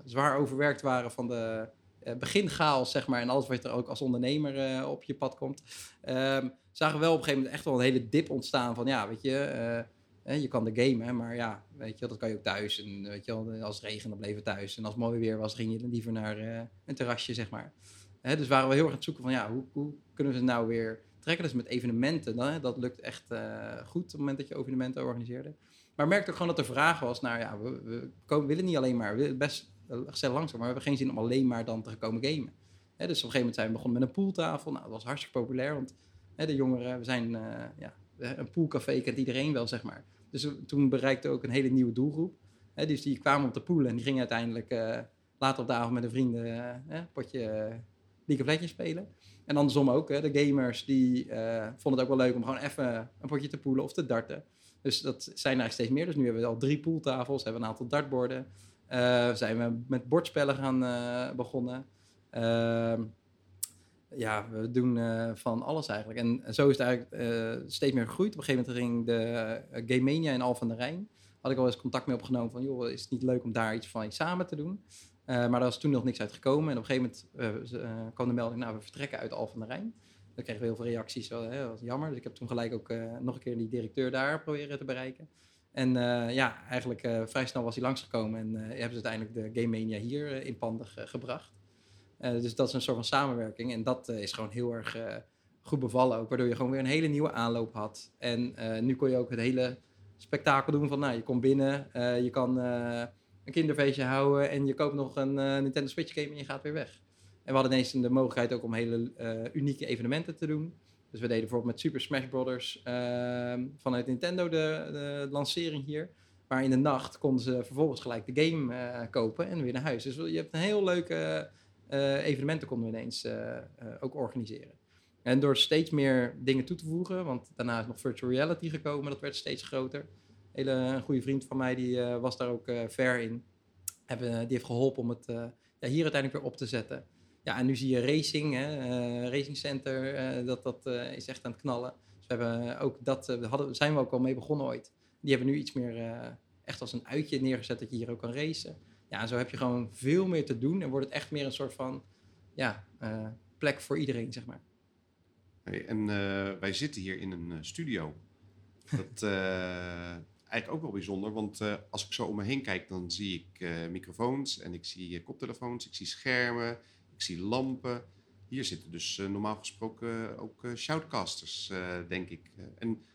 zwaar overwerkt waren van de eh, beginchaos, zeg maar. En alles wat er ook als ondernemer op je pad komt. ehm, zagen we wel op een gegeven moment echt wel een hele dip ontstaan van ja, weet je. Je kan de gamen, maar ja, weet je, dat kan je ook thuis. En weet je als het regende, bleef het thuis. En als het mooi weer was, ging je liever naar eh, een terrasje, zeg maar. Dus waren we heel erg aan het zoeken van, ja, hoe, hoe kunnen we ze nou weer trekken? Dus met evenementen, dan, dat lukt echt eh, goed op het moment dat je evenementen organiseerde. Maar merkte ook gewoon dat er vraag was naar, ja, we, we komen, willen niet alleen maar, we best eh, gezellig langzaam, maar we hebben geen zin om alleen maar dan te komen gamen. Dus op een gegeven moment zijn we begonnen met een pooltafel. Nou, dat was hartstikke populair, want de jongeren, we zijn, ja, een poolcafé kent iedereen wel, zeg maar. Dus toen bereikte ook een hele nieuwe doelgroep. Hè, dus die kwamen om te poelen en die gingen uiteindelijk eh, later op de avond met hun vrienden een potje eh, League of Legends spelen. En andersom ook, hè, de gamers die vonden het ook wel leuk om gewoon even een potje te poelen of te darten. Dus dat zijn er steeds meer. Dus nu hebben we al drie pooltafels, hebben we een aantal dartborden. Zijn we met bordspellen gaan begonnen. Ja, we doen eh, van alles eigenlijk. En zo is het eigenlijk eh, steeds meer gegroeid. Op een gegeven moment ging de eh, Game Mania in Al van der Rijn. Had ik al eens contact mee opgenomen van, joh, is het niet leuk om daar iets van samen te doen? Maar daar was toen nog niks uit gekomen. En op een gegeven moment kwam de melding, nou, we vertrekken uit Al van der Rijn. Dan kregen we heel veel reacties, dat was jammer. Dus ik heb toen gelijk ook nog een keer die directeur daar proberen te bereiken. En ja, eigenlijk vrij snel was hij langsgekomen en hebben ze uiteindelijk de Game Mania hier in panden ge- gebracht. Eh, dus dat is een soort van samenwerking. En dat eh, is gewoon heel erg eh, goed bevallen ook. Waardoor je gewoon weer een hele nieuwe aanloop had. En nu kon je ook het hele spektakel doen van, nou, je komt binnen, je kan een kinderfeestje houden en je koopt nog een Nintendo Switch game en je gaat weer weg. En we hadden ineens de mogelijkheid ook om hele unieke evenementen te doen. Dus we deden bijvoorbeeld met Super Smash Bros. ehm, vanuit Nintendo de, de lancering hier. Maar in de nacht konden ze vervolgens gelijk de game kopen en weer naar huis. Dus je hebt een heel leuke evenementen konden we ineens eh, eh, ook organiseren. En door steeds meer dingen toe te voegen, want daarna is nog virtual reality gekomen, dat werd steeds groter. Hele, een goede vriend van mij die eh, was daar ook eh ver in. Hebben, die heeft geholpen om het eh, ja, hier uiteindelijk weer op te zetten. Ja, en nu zie je racing, hè, eh, Racing Center, eh, dat, dat eh, is echt aan het knallen. Dus we hebben ook dat, eh, hadden, zijn we ook al mee begonnen ooit. Die hebben nu iets meer eh, echt als een uitje neergezet dat je hier ook kan racen. Ja, en zo heb je gewoon veel meer te doen en wordt het echt meer een soort van ja, eh, plek voor iedereen, zeg maar. Hey, en eh, wij zitten hier in een eh, studio. Dat eh eigenlijk ook wel bijzonder, want als ik zo om me heen kijk, dan zie ik microfoons en ik zie koptelefoons, ik zie schermen, ik zie lampen. Hier zitten dus normaal gesproken ook shoutcasters, denk ik. En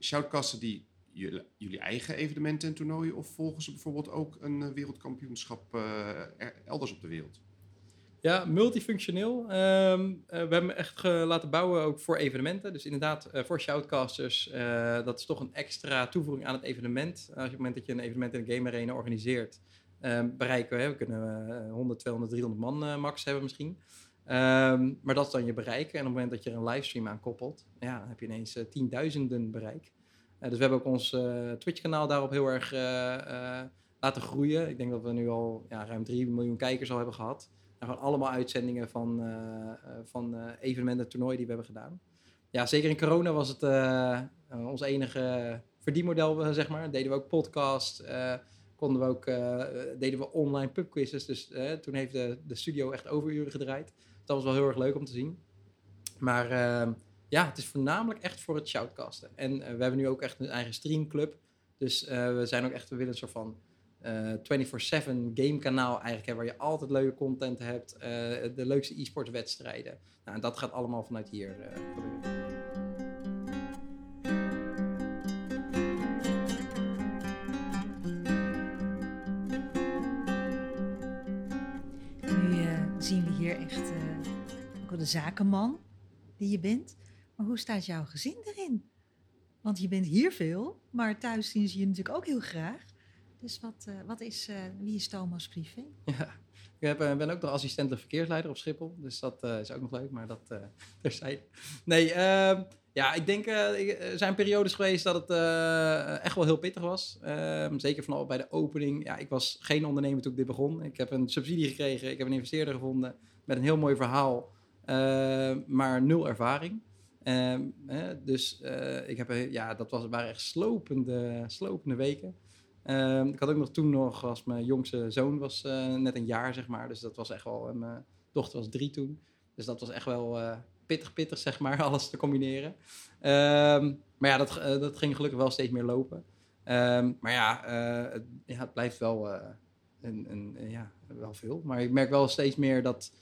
shoutcasten die jullie, eigen evenementen en toernooien of volgen ze bijvoorbeeld ook een eh, wereldkampioenschap eh, er- elders op de wereld? Ja, multifunctioneel. Ehm, eh, we hebben echt laten bouwen ook voor evenementen. Dus inderdaad, voor shoutcasters, dat is toch een extra toevoeging aan het evenement. Als je op het moment dat je een evenement in de Game Arena organiseert, ehm, bereiken we, hè, we kunnen eh, 100, 200, 300 man max hebben misschien. Ehm, maar dat is dan je bereik. En op het moment dat je er een livestream aan koppelt, ja, dan heb je ineens tienduizenden bereik. Eh, dus we hebben ook ons eh, Twitch-kanaal daarop heel erg eh, laten groeien. Ik denk dat we nu al ja, ruim 3 miljoen kijkers al hebben gehad. En gewoon allemaal uitzendingen van, van evenementen en toernooien die we hebben gedaan. Ja, zeker in corona was het ons enige verdienmodel, zeg maar. Deden we ook podcast, konden we ook, deden we online pubquizzes. Dus toen heeft de, de studio echt overuren gedraaid. Dat was wel heel erg leuk om te zien. Maar ja, het is voornamelijk echt voor het shoutcasten. En eh, we hebben nu ook echt een eigen streamclub. Dus eh, we zijn ook echt, we willen een soort van eh 24-7 gamekanaal eigenlijk hebben, waar je altijd leuke content hebt, de leukste e-sport wedstrijden. Nou, en dat gaat allemaal vanuit hier. Nu zien we hier echt ook wel de zakenman die je bent. Maar hoe staat jouw gezin erin? Want je bent hier veel, maar thuis zien ze je natuurlijk ook heel graag. Dus wat, eh, wat is, eh, wie is Thomas privé? Ja, ik eh, ben ook nog assistentelijk verkeersleider op Schiphol. Dus dat is ook nog leuk, maar dat uh, terzijde. Nee, ehm, ja, ik denk uh, er zijn periodes geweest dat het uh, echt wel heel pittig was. Ehm, zeker vanaf bij de opening. Ja, ik was geen ondernemer toen ik dit begon. Ik heb een subsidie gekregen, ik heb een investeerder gevonden met een heel mooi verhaal, uh, maar nul ervaring. Um, dus uh, ik heb, ja, dat was, waren echt slopende, slopende weken. Um, ik had ook nog toen nog, als mijn jongste zoon was uh, net een jaar, zeg maar. Dus dat was echt wel, en mijn dochter was drie toen. Dus dat was echt wel uh, pittig, pittig, zeg maar, alles te combineren. Um, maar ja, dat, dat ging gelukkig wel steeds meer lopen. Maar ja, het, ja, het blijft wel, een, een, ja, wel veel. Maar ik merk wel steeds meer dat...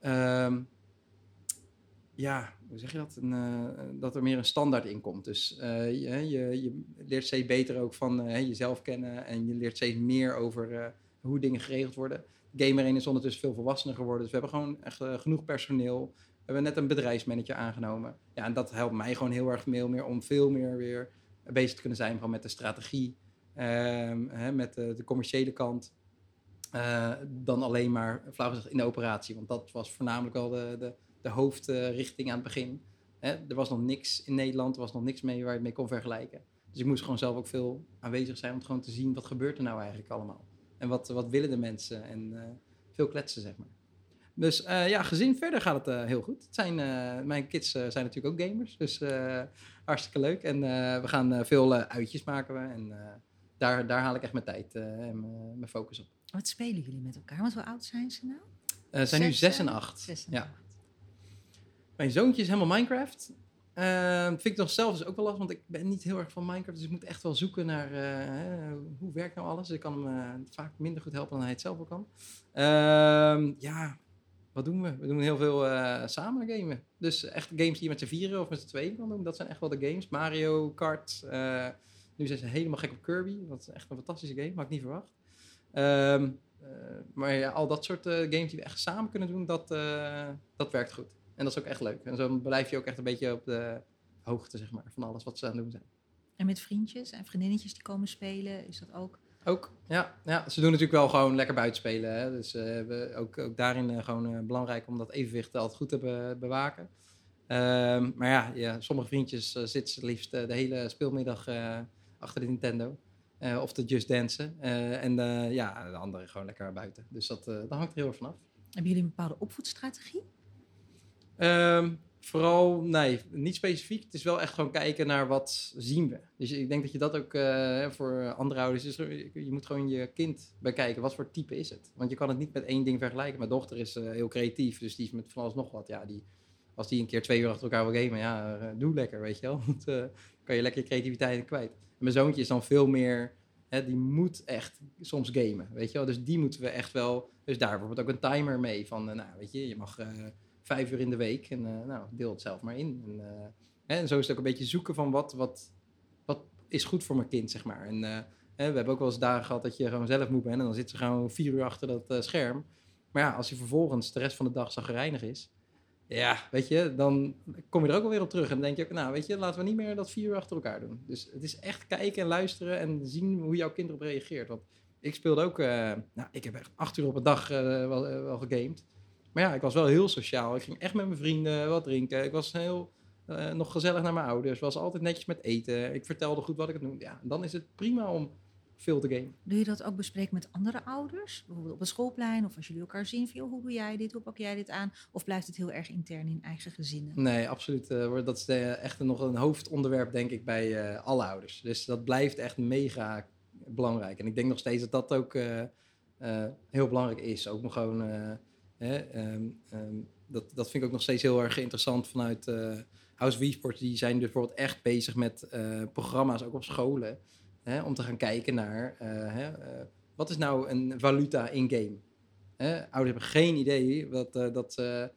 Um, ja, hoe zeg je dat? Een, uh, dat er meer een standaard in komt. Dus uh, je, je, je, leert steeds beter ook van uh, jezelf kennen en je leert steeds meer over hoe dingen geregeld worden. Gamer 1 is ondertussen veel volwassener geworden, dus we hebben gewoon echt genoeg personeel. We hebben net een bedrijfsmanager aangenomen. Ja, en dat helpt mij gewoon heel erg veel meer om veel meer weer bezig te kunnen zijn van met de strategie, ehm, hè, met de, commerciële kant. Dan alleen maar flauw gezegd in de operatie. Want dat was voornamelijk wel de, de, de hoofdrichting aan het begin. Hè, er was nog niks in Nederland, er was nog niks mee waar je het mee kon vergelijken. Dus ik moest gewoon zelf ook veel aanwezig zijn om gewoon te zien wat gebeurt er nou eigenlijk allemaal. En wat, wat willen de mensen en uh, veel kletsen, zeg maar. Dus uh, ja, gezien verder gaat het uh, heel goed. Het zijn, mijn kids zijn natuurlijk ook gamers, dus hartstikke leuk. En we gaan veel uitjes maken we en daar, daar haal ik echt mijn tijd en mijn focus op. Wat spelen jullie met elkaar? Want hoe oud zijn ze nou? Ze zijn nu 6 en 8. Zes en ja. acht. Mijn zoontje is helemaal Minecraft. Uh, vind ik nog zelf dus ook wel lastig, want ik ben niet heel erg van Minecraft. Dus ik moet echt wel zoeken naar uh, hoe werkt nou alles. Ik kan hem uh, vaak minder goed helpen dan hij het zelf ook kan. Uh, ja, wat doen we? We doen heel veel eh, samen gamen. Dus echt games die je met z'n vieren of met z'n tweeën kan doen. Dat zijn echt wel de games. Mario Kart, eh, Nu zijn ze helemaal gek op Kirby. Dat is echt een fantastische game, had ik niet verwacht. Ehm, eh, maar ja, al dat soort eh, games die we echt samen kunnen doen, dat, eh, dat werkt goed. En dat is ook echt leuk. En zo blijf je ook echt een beetje op de hoogte, zeg maar, van alles wat ze aan het doen zijn. En met vriendjes en vriendinnetjes die komen spelen, is dat ook... Ook, ja, ja. Ze doen natuurlijk wel gewoon lekker buiten spelen. Hè? Dus eh, we ook, ook daarin eh, gewoon eh, belangrijk om dat evenwicht altijd goed te be- bewaken. Ehm, maar ja, ja, sommige vriendjes zitten ze liefst de hele speelmiddag achter de Nintendo. Of te Just Dansen. En ja, de anderen gewoon lekker buiten. Dus dat, dat hangt er heel erg vanaf. Hebben jullie een bepaalde opvoedstrategie? Ehm, vooral, nee, niet specifiek. Het is wel echt gewoon kijken naar wat zien we. Dus ik denk dat je dat ook eh, voor andere ouders is. Je moet gewoon je kind bekijken. Wat voor type is het? Want je kan het niet met één ding vergelijken. Mijn dochter is eh, heel creatief, dus die is met van alles nog wat. Ja, die, als die een keer twee uur achter elkaar wil gamen, ja, eh, doe lekker, weet je wel. Want kan je lekker je creativiteit kwijt. Mijn zoontje is dan veel meer, die moet echt soms gamen, weet je wel. Dus die moeten we echt wel, dus daar bijvoorbeeld ook een timer mee van, nou, weet je, je mag... vijf uur in de week. En eh, nou, deel het zelf maar in. En, eh, en zo is het ook een beetje zoeken van wat, wat, wat is goed voor mijn kind, zeg maar. En eh, we hebben ook wel eens dagen gehad dat je gewoon zelf moet bent. En dan zit ze gewoon vier uur achter dat scherm. Maar ja, als hij vervolgens de rest van de dag zagrijnig is... Ja, weet je, dan kom je er ook alweer op terug. En dan denk je ook, nou, weet je, laten we niet meer dat vier uur achter elkaar doen. Dus het is echt kijken en luisteren en zien hoe jouw kind erop reageert. Want ik speelde ook, nou, ik heb echt acht uur op een dag wel, wel gegamed. Maar ja, ik was wel heel sociaal. Ik ging echt met mijn vrienden wat drinken. Ik was heel eh, nog gezellig naar mijn ouders. Was altijd netjes met eten. Ik vertelde goed wat ik het noemde. Ja, dan is het prima om veel te gamen. Doe je dat ook bespreken met andere ouders? Bijvoorbeeld op het schoolplein of als jullie elkaar zien. Van, hoe doe jij dit? Hoe pak jij dit aan? Of blijft het heel erg intern in eigen gezinnen? Nee, absoluut. eh, dat is echt nog een hoofdonderwerp, denk ik, bij eh, alle ouders. Dus dat blijft echt mega belangrijk. En ik denk nog steeds dat dat ook heel belangrijk is. Ook nog gewoon, hè, ehm, ehm, dat, dat vind ik ook nog steeds heel erg interessant vanuit eh, House Esports. Die zijn dus bijvoorbeeld echt bezig met eh, programma's, ook op scholen, hè, om te gaan kijken naar eh, hè, wat is nou een valuta in-game. Ouders hebben geen idee wat, dat ze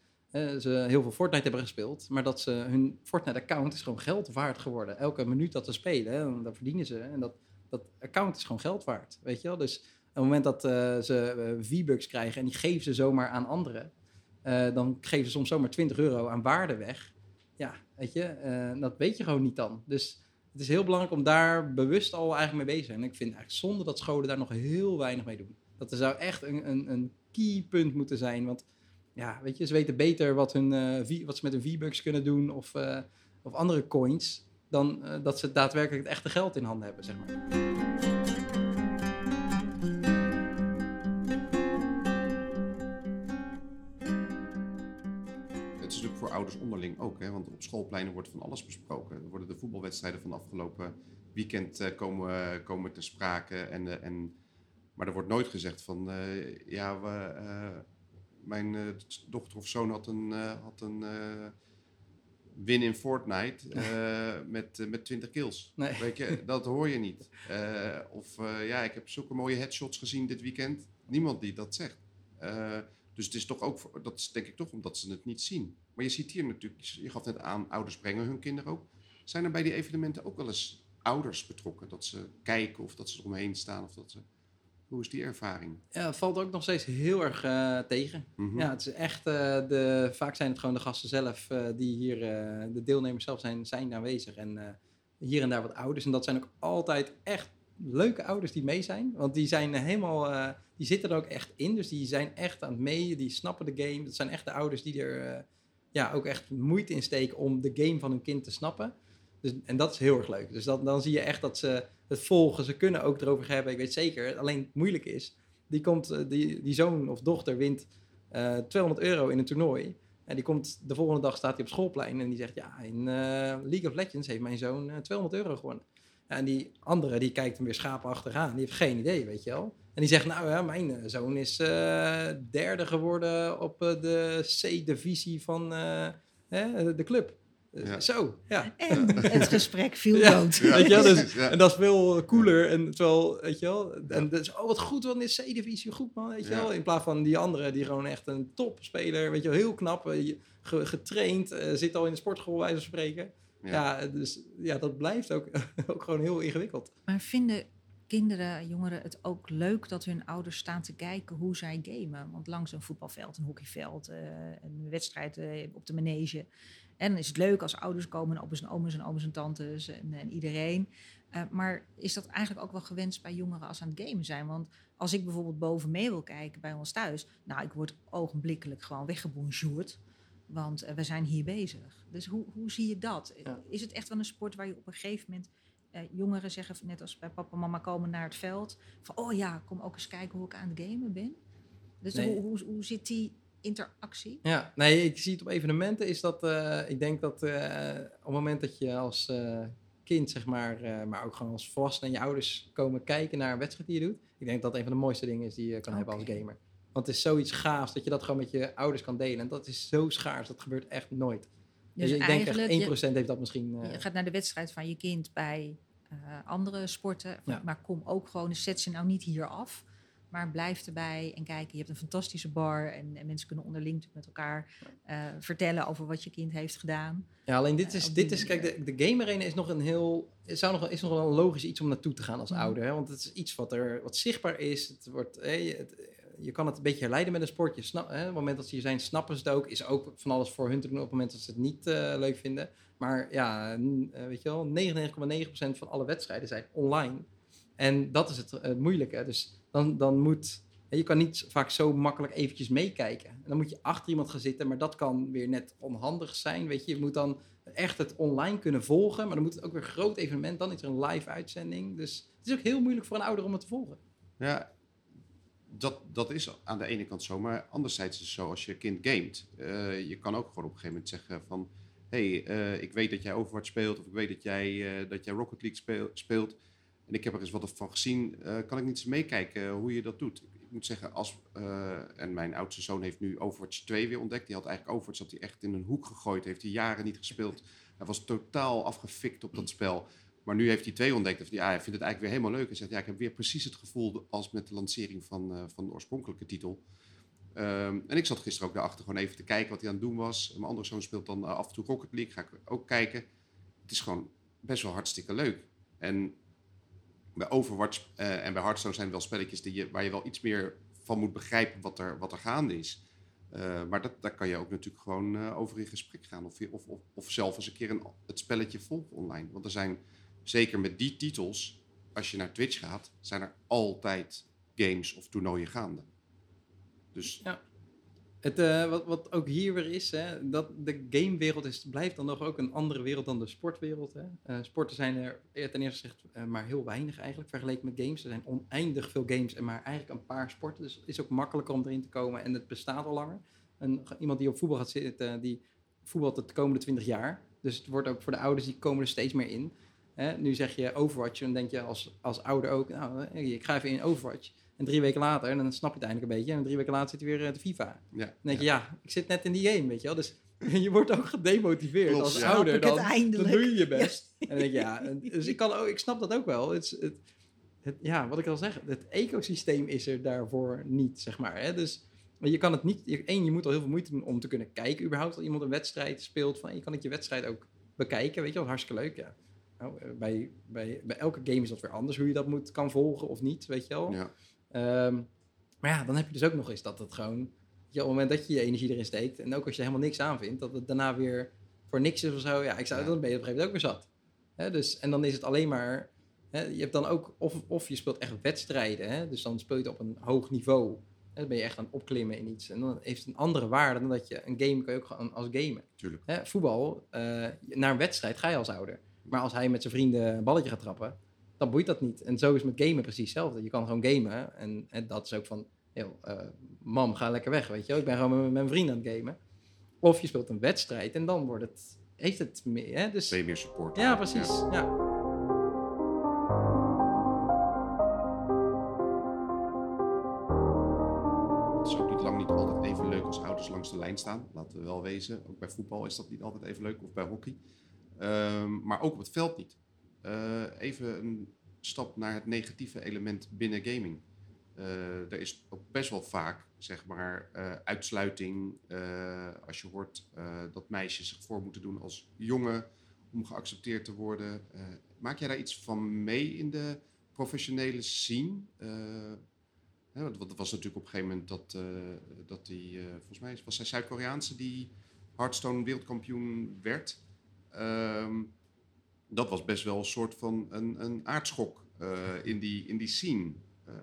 heel veel Fortnite hebben gespeeld, maar dat ze hun Fortnite-account is gewoon geld waard geworden. Elke minuut dat ze spelen, hè, dan verdienen ze. En dat, dat account is gewoon geld waard, weet je wel. Dus het moment dat eh, ze eh, V-Bucks krijgen en die geven ze zomaar aan anderen, eh, dan geven ze soms zomaar 20 euro aan waarde weg. Ja, weet je, dat weet je gewoon niet dan. Dus het is heel belangrijk om daar bewust al eigenlijk mee bezig te zijn. En ik vind eigenlijk zonde dat scholen daar nog heel weinig mee doen. Dat er zou echt een, een, een key punt moeten zijn, want ja, weet je, ze weten beter wat, hun, wat ze met hun V-Bucks kunnen doen of, of andere coins, dan dat ze daadwerkelijk het echte geld in handen hebben, zeg maar. Natuurlijk voor ouders onderling ook, hè? want op schoolpleinen wordt van alles besproken. Er worden de voetbalwedstrijden van afgelopen weekend eh, komen, komen ter sprake. En, eh, en, maar er wordt nooit gezegd van, eh, ja, we, eh, mijn eh, dochter of zoon had een, eh, had een eh, win in Fortnite eh, met, eh, met 20 kills. Nee. Weet je, dat hoor je niet. Eh, of eh, ja, ik heb zulke mooie headshots gezien dit weekend. Niemand die dat zegt. Dus het is toch ook, dat is denk ik toch omdat ze het niet zien. Maar je ziet hier natuurlijk, je gaf net aan, ouders brengen hun kinderen ook. Zijn er bij die evenementen ook wel eens ouders betrokken? Dat ze kijken of dat ze eromheen staan of dat ze... Hoe is die ervaring? Ja, het valt ook nog steeds heel erg eh, tegen. Mhm. Ja, het is echt, eh, de, vaak zijn het gewoon de gasten zelf eh, die hier, de deelnemers zelf zijn, zijn aanwezig. En hier en daar wat ouders. En dat zijn ook altijd echt leuke ouders die mee zijn. Want die zijn helemaal, eh, die zitten er ook echt in. Dus die zijn echt aan het mee, die snappen de game. Dat zijn echt de ouders die er eh, ja, ook echt moeite in steken om de game van hun kind te snappen. Dus, en dat is heel erg leuk. Dus dat, dan zie je echt dat ze het volgen. Ze kunnen ook erover hebben, ik weet zeker. Alleen het moeilijk is, die, komt, eh, die, die zoon of dochter wint eh 200 euro in een toernooi. En die komt, de volgende dag staat hij op schoolplein en die zegt, ja, in League of Legends heeft mijn zoon eh, 200 euro gewonnen. Ja, en die andere, die kijkt hem weer schapen achteraan. Die heeft geen idee, weet je wel. En die zegt, nou ja, mijn eh, zoon is eh, derde geworden op eh, de C-divisie van eh, hè, de club. Ja. Zo, ja. En het gesprek viel Ja. dood. Ja, weet je wel, dus. En dat is veel cooler. En terwijl, weet je wel, en dus, oh wat goed, wat is C-divisie goed man, weet je Ja. wel. In plaats van die andere, die gewoon echt een topspeler, weet je wel, heel knap, getraind, eh, zit al in de sportschool, wijze van spreken. Ja, dus ja, dat blijft ook, ook gewoon heel ingewikkeld. Maar vinden kinderen, jongeren het ook leuk dat hun ouders staan te kijken hoe zij gamen? Want langs een voetbalveld, een hockeyveld, eh, een wedstrijd eh, op de manege. En dan is het leuk als ouders komen, en opa's en oma's en oma's en tantes en, en iedereen. Eh, maar is dat eigenlijk ook wel gewenst bij jongeren als ze aan het gamen zijn? Want als ik bijvoorbeeld boven mee wil kijken bij ons thuis, nou, ik word ogenblikkelijk gewoon weggebonjourd. Want we zijn hier bezig. Dus hoe, hoe zie je dat? Ja. Is het echt wel een sport waar je op een gegeven moment eh, jongeren zeggen, net als bij papa en mama komen naar het veld, van oh ja, kom ook eens kijken hoe ik aan het gamen ben. Dus Nee. hoe, hoe, hoe zit die interactie? Ja, nee, ik zie het op evenementen is dat, eh, ik denk dat eh, op het moment dat je als eh, kind, zeg maar, eh, maar ook gewoon als volwassene en je ouders komen kijken naar een wedstrijd die je doet, ik denk dat dat een van de mooiste dingen is die je kan hebben als gamer. Want het is zoiets gaafs dat je dat gewoon met je ouders kan delen. En dat is zo schaars, dat gebeurt echt nooit. Dus ik denk echt eigenlijk, 1% heeft dat misschien. eh, je, je gaat naar de wedstrijd van je kind bij eh, andere sporten, Ja. maar kom ook gewoon, zet ze nou niet hier af. Maar blijf erbij en kijk, je hebt een fantastische bar en, en mensen kunnen onderling met elkaar eh, vertellen over wat je kind heeft gedaan. Ja, alleen dit Eh, is, dit is kijk, de, de game arena is nog een heel, zou nog, is nog wel een logisch iets om naartoe te gaan als Mhm. ouder. Hè? Want het is iets wat er wat zichtbaar is. Het wordt, het- je kan het een beetje herleiden met een sport. Je snap, hè, op het moment dat ze hier zijn, snappen ze het ook. Is ook van alles voor hun te doen op het moment dat ze het niet eh, leuk vinden. Maar ja, eh, weet je wel, 99,9% van alle wedstrijden zijn online. En dat is het, moeilijke. Dus dan, dan moet... Je kan niet vaak zo makkelijk eventjes meekijken. En dan moet je achter iemand gaan zitten, maar dat kan weer net onhandig zijn. Weet je, je moet dan echt het online kunnen volgen, maar dan moet het ook weer een groot evenement. Dan is er een live uitzending. Dus het is ook heel moeilijk voor een ouder om het te volgen. Ja, dat, dat is aan de ene kant zo. Maar anderzijds is het zo, als je kind gamet, eh, je kan ook gewoon op een gegeven moment zeggen van... hey, eh, ik weet dat jij Overwatch speelt of ik weet dat jij, eh, dat jij Rocket League speel- speelt. En ik heb er eens wat van gezien. Kan ik niet eens meekijken hoe je dat doet? Ik moet zeggen, als, en mijn oudste zoon heeft nu Overwatch 2 weer ontdekt. Die had eigenlijk Overwatch dat hij echt in een hoek gegooid. Heeft hij jaren niet gespeeld. Hij was totaal afgefikt op dat spel. Maar nu heeft hij twee ontdekt. En ja, hij vindt het eigenlijk weer helemaal leuk. Hij zegt, ja, ik heb weer precies het gevoel als met de lancering van, eh, van de oorspronkelijke titel. Ehm, en ik zat gisteren ook daarachter gewoon even te kijken wat hij aan het doen was. Mijn andere zoon speelt dan eh, af en toe Rocket League. Ga ik ook kijken. Het is gewoon best wel hartstikke leuk. En bij Overwatch eh, en bij Hearthstone zijn wel spelletjes die je, waar je wel iets meer van moet begrijpen wat er, wat er gaande is. Maar dat, daar kan je ook natuurlijk gewoon over in gesprek gaan. Of, of, of zelf eens een keer een, het spelletje volgen online. Want er zijn, zeker met die titels, als je naar Twitch gaat, zijn er altijd games of toernooien gaande. Dus Het, eh, wat, wat ook hier weer is, hè, dat de gamewereld is, blijft dan nog ook een andere wereld dan de sportwereld. Hè. Eh, sporten zijn er eh, ten eerste gezegd maar heel weinig eigenlijk vergeleken met games. Er zijn oneindig veel games en maar eigenlijk een paar sporten. Dus het is ook makkelijker om erin te komen en het bestaat al langer. Een, iemand die op voetbal gaat zitten, die voetbalt het de komende 20 jaar. Dus het wordt ook voor de ouders, die komen er steeds meer in. Hè, nu zeg je Overwatch en dan denk je als, als ouder ook, nou, eh, ik ga even in Overwatch. En drie weken later, en dan snap je het eindelijk een beetje, en drie weken later zit hij weer eh, de FIFA. ja, Dan denk je, ja, ik zit net in die game, weet je wel. Dus je wordt ook gedemotiveerd Klopt, als ja. ouder. Dan, dan doe je je best. En dan denk je, ja, dus ik, kan ook, ik snap dat ook wel. Het, het, het, ja, wat ik al zeg, het ecosysteem is er daarvoor niet, zeg maar. Hè? Dus je kan het niet... Één, je moet al heel veel moeite doen om te kunnen kijken überhaupt. Als iemand een wedstrijd speelt, van, je kan het je wedstrijd ook bekijken, weet je wel. Hartstikke leuk, ja. Nou, eh, bij, bij, bij elke game is dat weer anders, hoe je dat moet, kan volgen of niet, weet je wel. ja. Ehm, maar ja, dan heb je dus ook nog eens dat het gewoon... weet je, op het moment dat je je energie erin steekt... en ook als je er helemaal niks aan vindt... dat het daarna weer voor niks is of zo. Ja, ik zou, Ja. dan ben je op een gegeven moment ook weer zat. Dus, en dan is het alleen maar... Je hebt dan ook... Of, of je speelt echt wedstrijden. Hè, dus dan speel je het op een hoog niveau. Dan ben je echt aan het opklimmen in iets. En dan heeft het een andere waarde dan dat je... Een game kan je ook gewoon als gamen. Tuurlijk. Voetbal, eh, naar een wedstrijd ga je als ouder. Maar als hij met zijn vrienden een balletje gaat trappen, dan boeit dat niet. En zo is met gamen precies hetzelfde. Je kan gewoon gamen. En, en dat is ook van, yo, eh, mam, ga lekker weg, weet je wel. Ik ben gewoon met, met mijn vrienden aan het gamen. Of je speelt een wedstrijd en dan wordt het, heeft het meer, hè? Dus, Ben je meer support. ja, precies. Ja. Het is ook niet lang niet altijd even leuk als ouders langs de lijn staan. Laten we wel wezen. Ook bij voetbal is dat niet altijd even leuk. Of bij hockey. Ehm, maar ook op het veld niet. Eh, even een stap naar het negatieve element binnen gaming. Eh, er is ook best wel vaak, zeg maar, eh, uitsluiting. als je hoort dat meisjes zich voor moeten doen als jongen. om geaccepteerd te worden. Maak jij daar iets van mee in de professionele scene? Hè, want het was natuurlijk op een gegeven moment dat, dat die, volgens mij was zij Zuid-Koreaanse die Hearthstone wereldkampioen werd. Ehm, dat was best wel een soort van een, een aardschok eh, in, die, in die scene. Eh,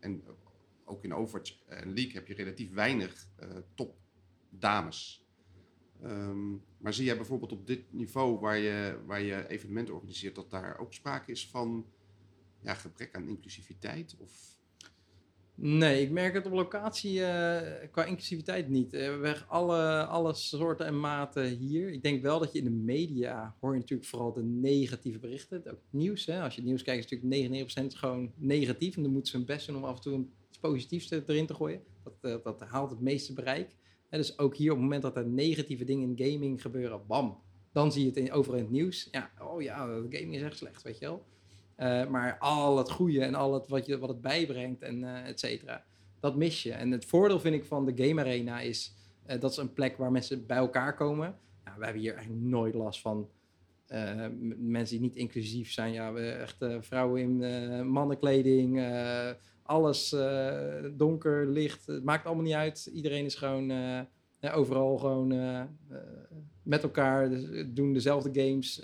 en ook in Overwatch en League heb je relatief weinig eh, top dames. Ehm, maar zie jij bijvoorbeeld op dit niveau waar je, waar je evenementen organiseert, dat daar ook sprake is van ja, gebrek aan inclusiviteit? Of, Nee, ik merk het op locatie eh, qua inclusiviteit niet. Eh, we hebben alle, alle soorten en maten hier. Ik denk wel dat je in de media hoor je natuurlijk vooral de negatieve berichten. Ook nieuws. Hè? Als je het nieuws kijkt, is natuurlijk 99% gewoon negatief. En dan moeten ze hun best doen om af en toe iets positiefs erin te gooien. Dat, eh, dat haalt het meeste bereik. Hè, dus ook hier op het moment dat er negatieve dingen in gaming gebeuren, bam. Dan zie je het in, overal in het nieuws. Ja, oh ja, gaming is echt slecht, weet je wel. Eh, maar al het goede en al het wat, je, wat het bijbrengt en eh et cetera, dat mis je. En het voordeel vind ik van de Game Arena is, eh, dat is een plek waar mensen bij elkaar komen. Nou, we hebben hier eigenlijk nooit last van mensen die niet inclusief zijn. Ja, we echt vrouwen in mannenkleding, alles donker, licht. Het maakt allemaal niet uit. Iedereen is gewoon overal gewoon met elkaar, dus, doen dezelfde games.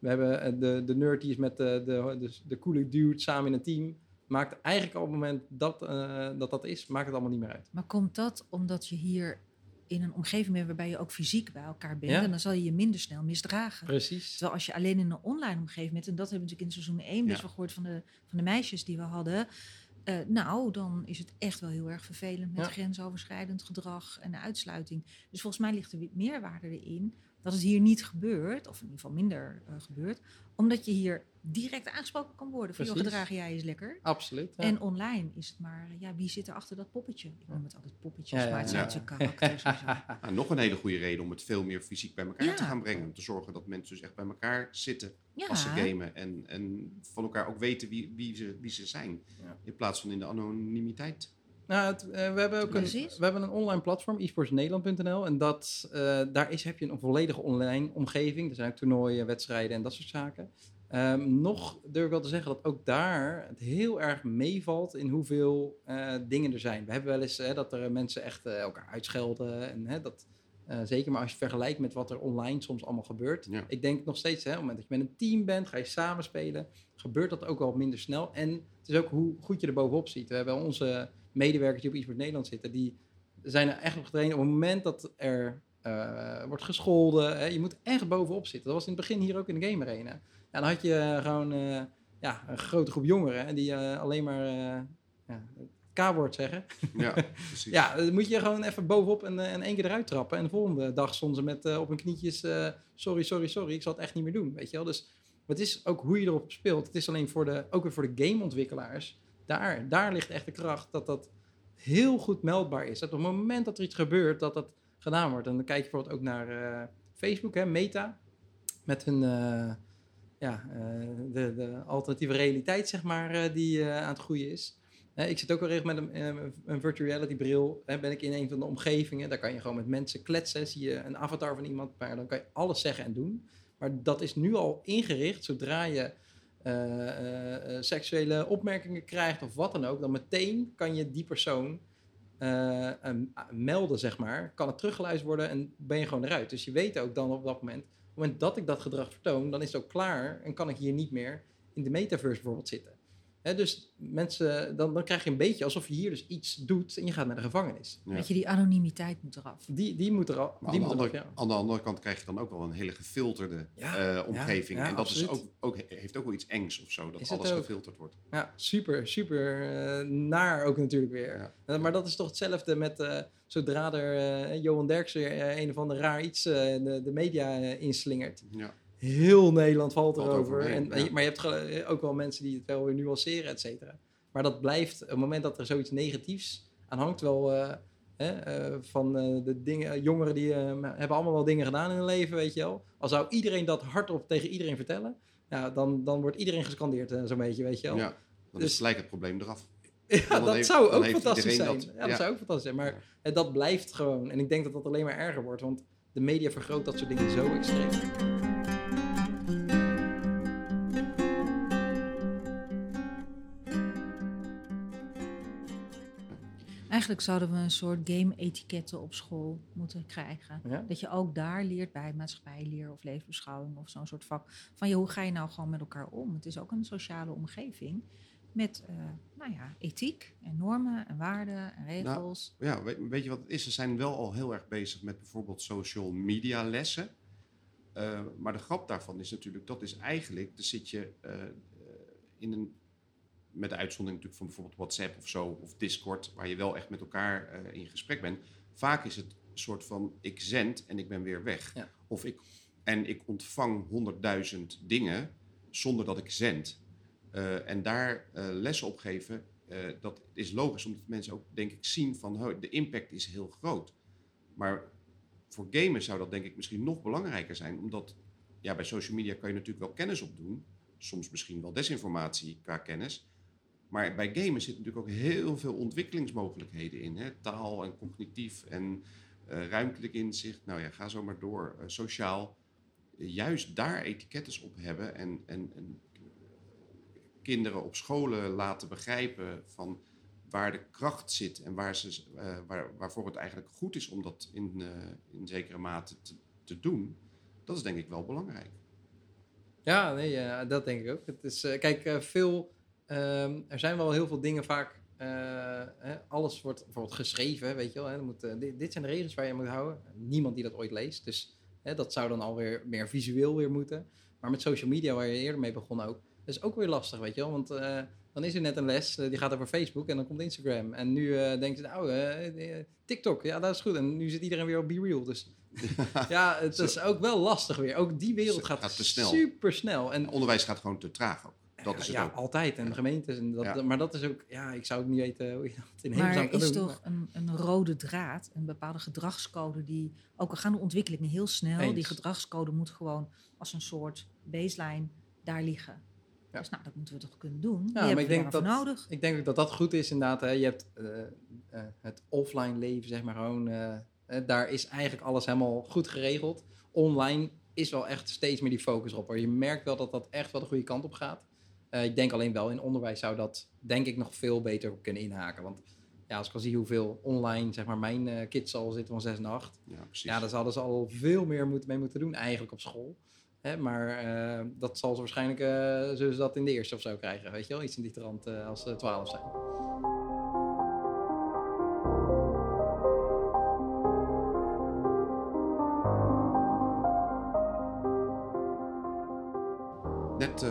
Eh, we hebben eh, de, de nerd die is met de, de, de, de coole dude samen in een team. Maakt eigenlijk op het moment dat, eh, dat dat is, maakt het allemaal niet meer uit. Maar komt dat omdat je hier in een omgeving bent waarbij je ook fysiek bij elkaar bent? Ja. En dan zal je je minder snel misdragen. Precies. Terwijl als je alleen in een online omgeving bent, en dat hebben we natuurlijk in seizoen 1 best Ja. wel gehoord van de, van de meisjes die we hadden. eh, nou, dan is het echt wel heel erg vervelend met Ja. grensoverschrijdend gedrag en de uitsluiting. Dus volgens mij ligt er meerwaarde erin dat het hier niet gebeurt, of in ieder geval minder eh, gebeurt, omdat je hier direct aangesproken kan worden. Van, joh, Precies. gedragen jij eens lekker. Absoluut. ja. En online is het maar, ja, wie zit er achter dat poppetje? Ik noem het altijd poppetjes, Ja, ja, maar het ja. zijn zijn karakters nou, nog een hele goede reden om het veel meer fysiek bij elkaar Ja. te gaan brengen. Om te zorgen dat mensen dus echt bij elkaar zitten Ja, als ze gamen. En, en van elkaar ook weten wie, wie, ze, wie ze zijn. Ja. In plaats van in de anonimiteit. Nou, het, eh, we, hebben ook een, we hebben een online platform, esportsnederland.nl. En dat, eh, daar is, heb je een volledige online omgeving. Er zijn ook toernooien, wedstrijden en dat soort zaken. Ehm, nog durf ik wel te zeggen dat ook daar het heel erg meevalt in hoeveel eh, dingen er zijn. We hebben wel eens hè, dat er mensen echt elkaar uitschelden. En, hè, dat, eh, zeker maar als je het vergelijkt met wat er online soms allemaal gebeurt. Ja. Ik denk nog steeds, hè, op het moment dat je met een team bent, ga je samen spelen, gebeurt dat ook wel minder snel. En het is ook hoe goed je er bovenop ziet. We hebben onze medewerkers die op eSport Nederland zitten, die zijn er echt op getraind op het moment dat er eh, wordt gescholden. Hè, je moet echt bovenop zitten. Dat was in het begin hier ook in de Game Arena. Ja, dan had je eh, gewoon eh, ja, een grote groep jongeren hè, die alleen maar ja, het K-woord zeggen. Ja, precies. Ja, dan moet je gewoon even bovenop en, en één keer eruit trappen. En de volgende dag stonden ze met op hun knietjes, sorry, sorry, sorry, ik zal het echt niet meer doen, weet je wel. Dus het is ook hoe je erop speelt. Het is alleen voor de, ook weer voor de gameontwikkelaars. Daar, daar ligt echt de kracht dat dat heel goed meldbaar is. Dat op het moment dat er iets gebeurt, dat dat gedaan wordt. En dan kijk je bijvoorbeeld ook naar eh, Facebook, hè, Meta, met hun... eh, ja, eh, de, de alternatieve realiteit, zeg maar, die aan het groeien is. Ik zit ook wel regel met een, een virtual reality bril. Ben ik in een van de omgevingen. Daar kan je gewoon met mensen kletsen. Zie je een avatar van iemand. Maar dan kan je alles zeggen en doen. Maar dat is nu al ingericht. Zodra je seksuele opmerkingen krijgt of wat dan ook. Dan meteen kan je die persoon eh, melden, zeg maar. Kan het teruggeluisterd worden en ben je gewoon eruit. Dus je weet ook dan op dat moment. Op het moment dat ik dat gedrag vertoon, dan is het ook klaar. En kan ik hier niet meer in de metaverse bijvoorbeeld zitten. Hè, dus mensen, dan, dan krijg je een beetje alsof je hier dus iets doet en je gaat naar de gevangenis. Ja. Weet je, die anonimiteit moet eraf. Die, die moet er al. Maar die aan, de moet er andere, ja. aan de andere kant krijg je dan ook wel een hele gefilterde Ja, eh, omgeving. ja, en dat is ook, ook, heeft ook wel iets engs of zo, dat Is alles gefilterd wordt. Ja, super, super eh, naar ook natuurlijk weer. Ja. Eh, maar dat is toch hetzelfde met eh, zodra er Johan Derksen een of ander raar iets eh, de, de media inslingert. Ja. Heel Nederland valt erover. en, ja. Maar je hebt eh, ook wel mensen die het wel weer nuanceren, et cetera. Maar dat blijft, op het moment dat er zoiets negatiefs aan hangt, wel eh, hè, eh, van de dingen, jongeren die hebben allemaal wel dingen gedaan in hun leven, weet je wel. Al zou iedereen dat hardop tegen iedereen vertellen, dan, dan wordt iedereen gescandeerd, zo'n beetje, weet je wel. Ja, dan Dus- is gelijk het probleem eraf. Ja, dat heeft- zou ook fantastisch zijn. dat. Ja, dat Ja. zou ook fantastisch zijn. Maar Ja. dat blijft gewoon. En ik denk dat dat alleen maar erger wordt. Want de media vergroot dat soort dingen zo extreem. Eigenlijk zouden we een soort game-etiketten op school moeten krijgen. Ja? Dat je ook daar leert bij maatschappijleer of levensbeschouwing of zo'n soort vak. Van je, hoe ga je nou gewoon met elkaar om? Het is ook een sociale omgeving met uh, nou ja, ethiek en normen en waarden en regels. Nou, ja, weet, weet, je wat het is? Ze zijn wel al heel erg bezig met bijvoorbeeld social media lessen. Uh, maar de grap daarvan is natuurlijk, dat is eigenlijk, dan zit je uh, in een, met de uitzondering natuurlijk van bijvoorbeeld WhatsApp of zo, of Discord, waar je wel echt met elkaar in gesprek bent. Vaak is het een soort van, ik zend en ik ben weer weg. Ja. Of ik, en ik ontvang honderdduizend dingen zonder dat ik zend. Uh, en daar uh, lessen op geven, dat is logisch, omdat mensen ook, denk ik, zien van oh, de impact is heel groot. Maar voor gamen zou dat denk ik misschien nog belangrijker zijn, omdat ja, bij social media kan je natuurlijk wel kennis opdoen, soms misschien wel desinformatie qua kennis. Maar bij gamen zitten natuurlijk ook heel veel ontwikkelingsmogelijkheden in. Hè? Taal en cognitief en ruimtelijk inzicht. Nou ja, ga zo maar door. sociaal. Juist daar etikettes op hebben en, en, en kinderen op scholen laten begrijpen van waar de kracht zit en waar ze, waar, waarvoor het eigenlijk goed is om dat in, in zekere mate te, doen, dat is denk ik wel belangrijk. Ja, nee, uh, dat denk ik ook. Het is, kijk, veel, ehm, er zijn wel heel veel dingen vaak, hè, alles wordt bijvoorbeeld geschreven, weet je wel. Hè, moet, dit, dit, zijn de regels waar je moet houden. Niemand die dat ooit leest, dus hè, dat zou dan alweer meer visueel weer moeten. Maar met social media, waar je eerder mee begon ook, dat is ook weer lastig, weet je wel. Want uh, dan is er net een les, die gaat over Facebook en dan komt Instagram. En nu denken ze, nou, TikTok, ja, dat is goed. En nu zit iedereen weer op BeReal. Dus ja, het is ook wel lastig weer. Ook die wereld gaat, gaat te snel. super snel. En onderwijs gaat gewoon te traag ook. Dat is het ja, ook. altijd. En gemeentes. En dat, Ja. Maar dat is ook, ja, ik zou ook niet weten hoe je dat in Maar hemelsnaam er kan is doen. toch een, een rode draad, een bepaalde gedragscode die, ook al gaan de ontwikkelingen heel snel, Eens. die gedragscode moet gewoon als een soort baseline daar liggen. Ja. Dus nou, dat moeten we toch kunnen doen. Ja, maar ik denk dat- nodig. Ik denk ook dat dat goed is inderdaad. Hè. Je hebt eh, eh, het offline leven, zeg maar gewoon. eh, eh, daar is eigenlijk alles helemaal goed geregeld. Online is wel echt steeds meer die focus op. hoor. Je merkt wel dat dat echt wel de goede kant op gaat. Eh, ik denk alleen wel in onderwijs zou dat denk ik nog veel beter kunnen inhaken. Want ja, als ik al zie hoeveel online zeg maar mijn eh, kids al zitten van 6 en 8. Ja, precies. Ja, daar zouden ze al veel meer moeten, mee moeten doen eigenlijk op school. Hè, maar eh, dat zal ze waarschijnlijk, zullen ze dat in de eerste of zo krijgen. Weet je wel, iets in die trant als ze 12 zijn.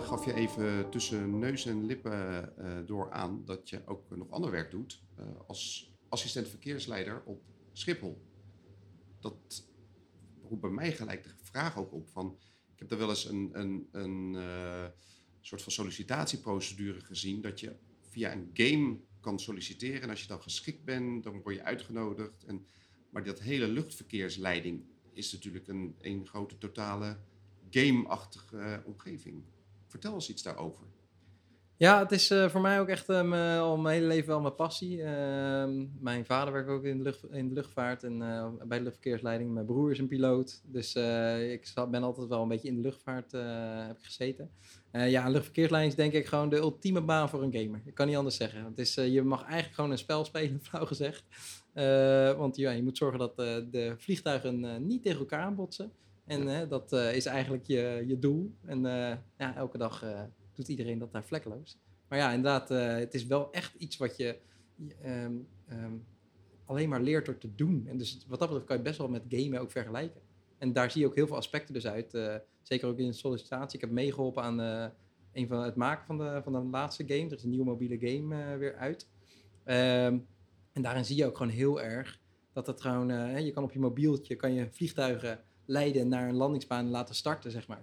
Gaf je even tussen neus en lippen eh, door aan dat je ook nog ander werk doet eh, als assistent verkeersleider op Schiphol. Dat roept bij mij gelijk de vraag ook op van, ik heb er wel eens een, een, een eh, soort van sollicitatieprocedure gezien dat je via een game kan solliciteren en als je dan geschikt bent, dan word je uitgenodigd. En, maar dat hele luchtverkeersleiding is natuurlijk een, een grote totale game-achtige omgeving. Vertel eens iets daarover. Ja, het is eh, voor mij ook echt mijn- al mijn hele leven wel mijn passie. Ehm, mijn vader werkt ook in de, in de luchtvaart en eh, bij de luchtverkeersleiding. Mijn broer is een piloot. Dus ik zat- ben altijd wel een beetje in de luchtvaart heb gezeten. Ja, luchtverkeersleiding is denk ik gewoon de ultieme baan voor een gamer. Ik kan niet anders zeggen. Het is, je mag eigenlijk gewoon een spel spelen, flauw gezegd. Want ja, je moet zorgen dat de vliegtuigen niet tegen elkaar aanbotsen. En eh, dat eh, is eigenlijk je, je doel. En eh, ja, elke dag doet iedereen dat daar vlekkeloos. Maar ja, inderdaad, het is wel echt iets wat je ehm, ehm, alleen maar leert door te doen. En dus wat dat betreft kan je best wel met gamen ook vergelijken. En daar zie je ook heel veel aspecten dus uit. zeker ook in de sollicitatie. Ik heb meegeholpen aan een van het maken van de, van de laatste game. Er is een nieuwe mobiele game weer uit. Ehm, en daarin zie je ook gewoon heel erg dat het gewoon... je kan op je mobieltje kan je vliegtuigen leiden naar een landingsbaan en laten starten, zeg maar.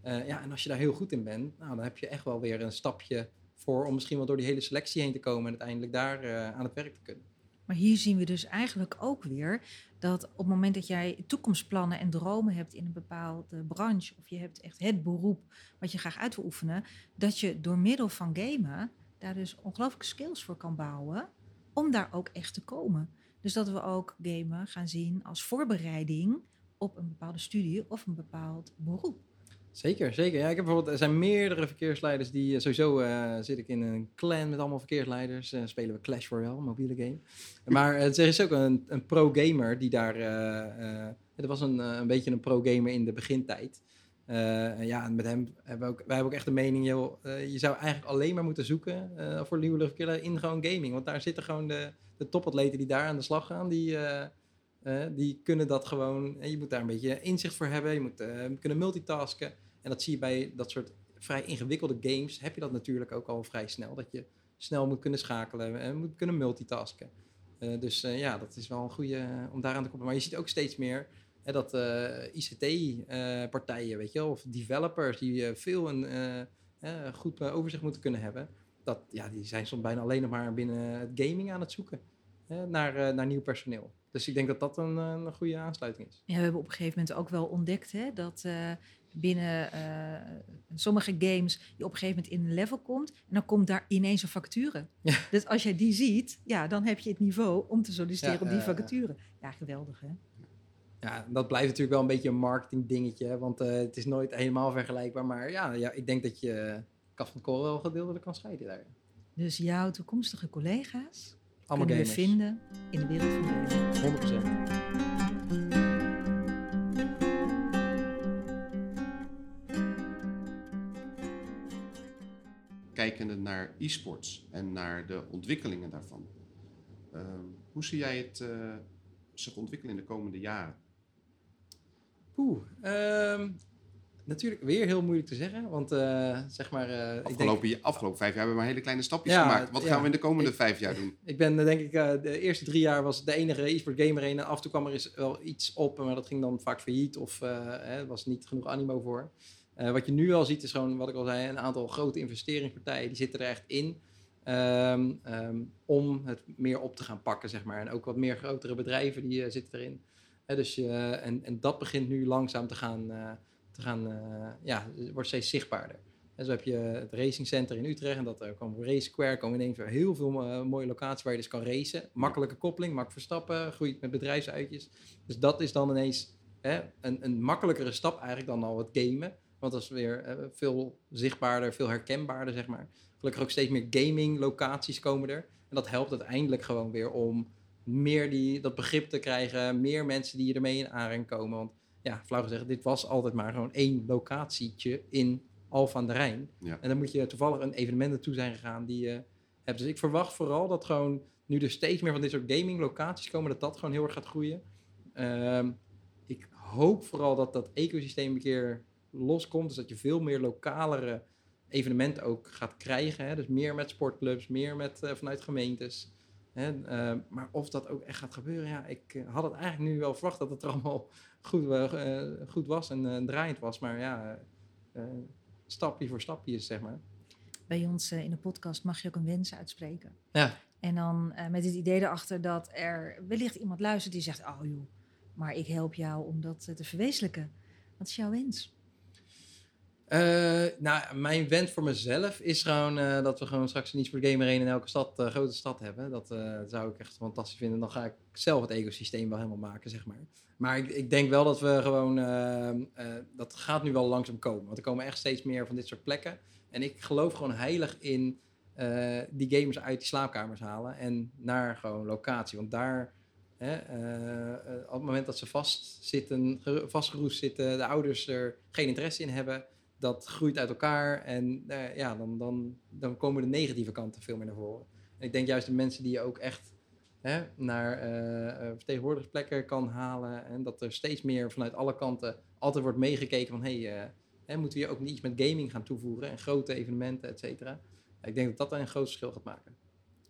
Eh, ja, en als je daar heel goed in bent, nou, dan heb je echt wel weer een stapje voor om misschien wel door die hele selectie heen te komen en uiteindelijk daar eh, aan het werk te kunnen. Maar hier zien we dus eigenlijk ook weer dat op het moment dat jij toekomstplannen en dromen hebt in een bepaalde branche, of je hebt echt het beroep wat je graag uit wil oefenen, dat je door middel van gamen daar dus ongelooflijke skills voor kan bouwen om daar ook echt te komen. Dus dat we ook gamen gaan zien als voorbereiding op een bepaalde studie of een bepaald beroep. Zeker, zeker. Ja, ik heb bijvoorbeeld, er zijn meerdere verkeersleiders die eh, sowieso eh, zit ik in een clan met allemaal verkeersleiders. eh, spelen we Clash Royale, mobiele game. Maar er is ook een, een pro-gamer die daar. eh, er was een, een beetje een pro-gamer in de begintijd. Ja, en met hem hebben we ook, wij hebben ook echt de mening, joh, je zou eigenlijk alleen maar moeten zoeken voor nieuwe luchtverkeer in gewoon gaming. Want daar zitten gewoon de, de topatleten die daar aan de slag gaan, die, eh, eh, die kunnen dat gewoon. En je moet daar een beetje inzicht voor hebben, je moet eh, kunnen multitasken. En dat zie je bij dat soort vrij ingewikkelde games, heb je dat natuurlijk ook al vrij snel. Dat je snel moet kunnen schakelen en moet kunnen multitasken. Eh, dus eh, ja, dat is wel een goede eh, om daaraan te koppelen. Maar je ziet ook steeds meer hè, dat ICT-partijen, weet je wel, of developers die eh, veel een eh, eh, goed eh, overzicht moeten kunnen hebben. Dat, ja, die zijn soms bijna alleen nog maar binnen het gaming aan het zoeken naar, eh, naar nieuw personeel. Dus ik denk dat dat een, eh, een goede aansluiting is. Ja, we hebben op een gegeven moment ook wel ontdekt hè, dat eh, binnen eh, sommige games je op een gegeven moment in een level komt en dan komt daar ineens een vacature. Ja. Dus als jij die ziet, ja, dan heb je het niveau om te solliciteren Ja, op die vacature. Ja, geweldig hè. Ja, dat blijft natuurlijk wel een beetje een marketing dingetje, hè, want het is nooit helemaal vergelijkbaar. Maar ja, ja ik denk dat je kaf van kool wel gedeeltelijk kan scheiden daar. Dus jouw toekomstige collega's Allemaal kunnen we vinden in de wereld van gaming. 100%. Kijkende naar e-sports en naar de ontwikkelingen daarvan. Ehm, hoe zie jij het eh, zich ontwikkelen in de komende jaren? Oeh, ehm, natuurlijk weer heel moeilijk te zeggen, want eh, zeg maar... eh, ik denk- Afgelopen, afgelopen vijf jaar hebben we maar hele kleine stapjes Ja, gemaakt. Wat ja. gaan we in de komende Ik- vijf jaar doen? Ik ben eh, denk ik, de eerste drie jaar was de enige e-sport gamer in. En af en toe kwam er eens wel iets op, maar dat ging dan vaak failliet of eh, er was niet genoeg animo voor. Wat je nu al ziet is gewoon, wat ik al zei, een aantal grote investeringspartijen, die zitten er echt in. ehm, ehm, om het meer op te gaan pakken, zeg maar. En ook wat meer grotere bedrijven, die zitten erin. Dus, je- en, en dat begint nu langzaam te gaan, te gaan eh, ja, het wordt steeds zichtbaarder. En zo heb je het Racing Center in Utrecht en dat er kwam Race Square, komen ineens weer heel veel eh, mooie locaties waar je dus kan racen. Makkelijke koppeling, mak verstappen, groeit met bedrijfsuitjes. Dus dat is dan ineens hè, een, een makkelijkere stap eigenlijk dan al het gamen. Want dat is weer veel zichtbaarder, veel herkenbaarder, zeg maar. Gelukkig ook steeds meer gaming locaties komen er. En dat helpt uiteindelijk gewoon weer om meer die, dat begrip te krijgen, meer mensen die ermee in aanraking komen. Want ja, flauw gezegd, dit was altijd maar gewoon één locatietje in Alphen aan de Rijn. Ja. En dan moet je toevallig een evenement naartoe zijn gegaan die je hebt. Dus ik verwacht vooral dat gewoon nu er steeds meer van dit soort gaming locaties komen, dat dat gewoon heel erg gaat groeien. Ehm, ik hoop vooral dat dat ecosysteem een keer loskomt. Dus dat je veel meer lokalere evenementen ook gaat krijgen. Hè? Dus meer met sportclubs, meer met, eh, vanuit gemeentes. Hè? Ehm, maar of dat ook echt gaat gebeuren, ja, ik eh, had het eigenlijk nu wel verwacht dat het er allemaal goed, eh, eh, goed was en eh, draaiend was. Maar ja, eh, eh, stapje voor stapje is zeg maar. Bij ons eh, in de podcast mag je ook een wens uitspreken. Ja. En dan eh, met het idee erachter dat er wellicht iemand luistert die zegt: Oh joh, maar ik help jou om dat eh, te verwezenlijken. Wat is jouw wens? Eh, nou, mijn wens voor mezelf is gewoon eh, dat we gewoon straks een e-sport gamer in elke stad, eh, grote stad hebben. Dat zou ik echt fantastisch vinden. Dan ga ik zelf het ecosysteem wel helemaal maken, zeg maar. Maar ik, denk wel dat we gewoon, dat gaat nu wel langzaam komen. Want er komen echt steeds meer van dit soort plekken. En ik geloof gewoon heilig in die gamers uit die slaapkamers halen en naar gewoon locatie. Want daar, op het moment dat ze vastzitten, ge- vastgeroest zitten, de ouders er geen interesse in hebben, dat groeit uit elkaar en eh, ja, dan, dan, dan komen de negatieve kanten veel meer naar voren. En ik denk juist de mensen die je ook echt hè, naar eh, vertegenwoordigingsplekken kan halen en dat er steeds meer vanuit alle kanten altijd wordt meegekeken van hey, eh, hè, moeten we hier ook niet iets met gaming gaan toevoegen en grote evenementen, et cetera. Ik denk dat dat een groot verschil gaat maken.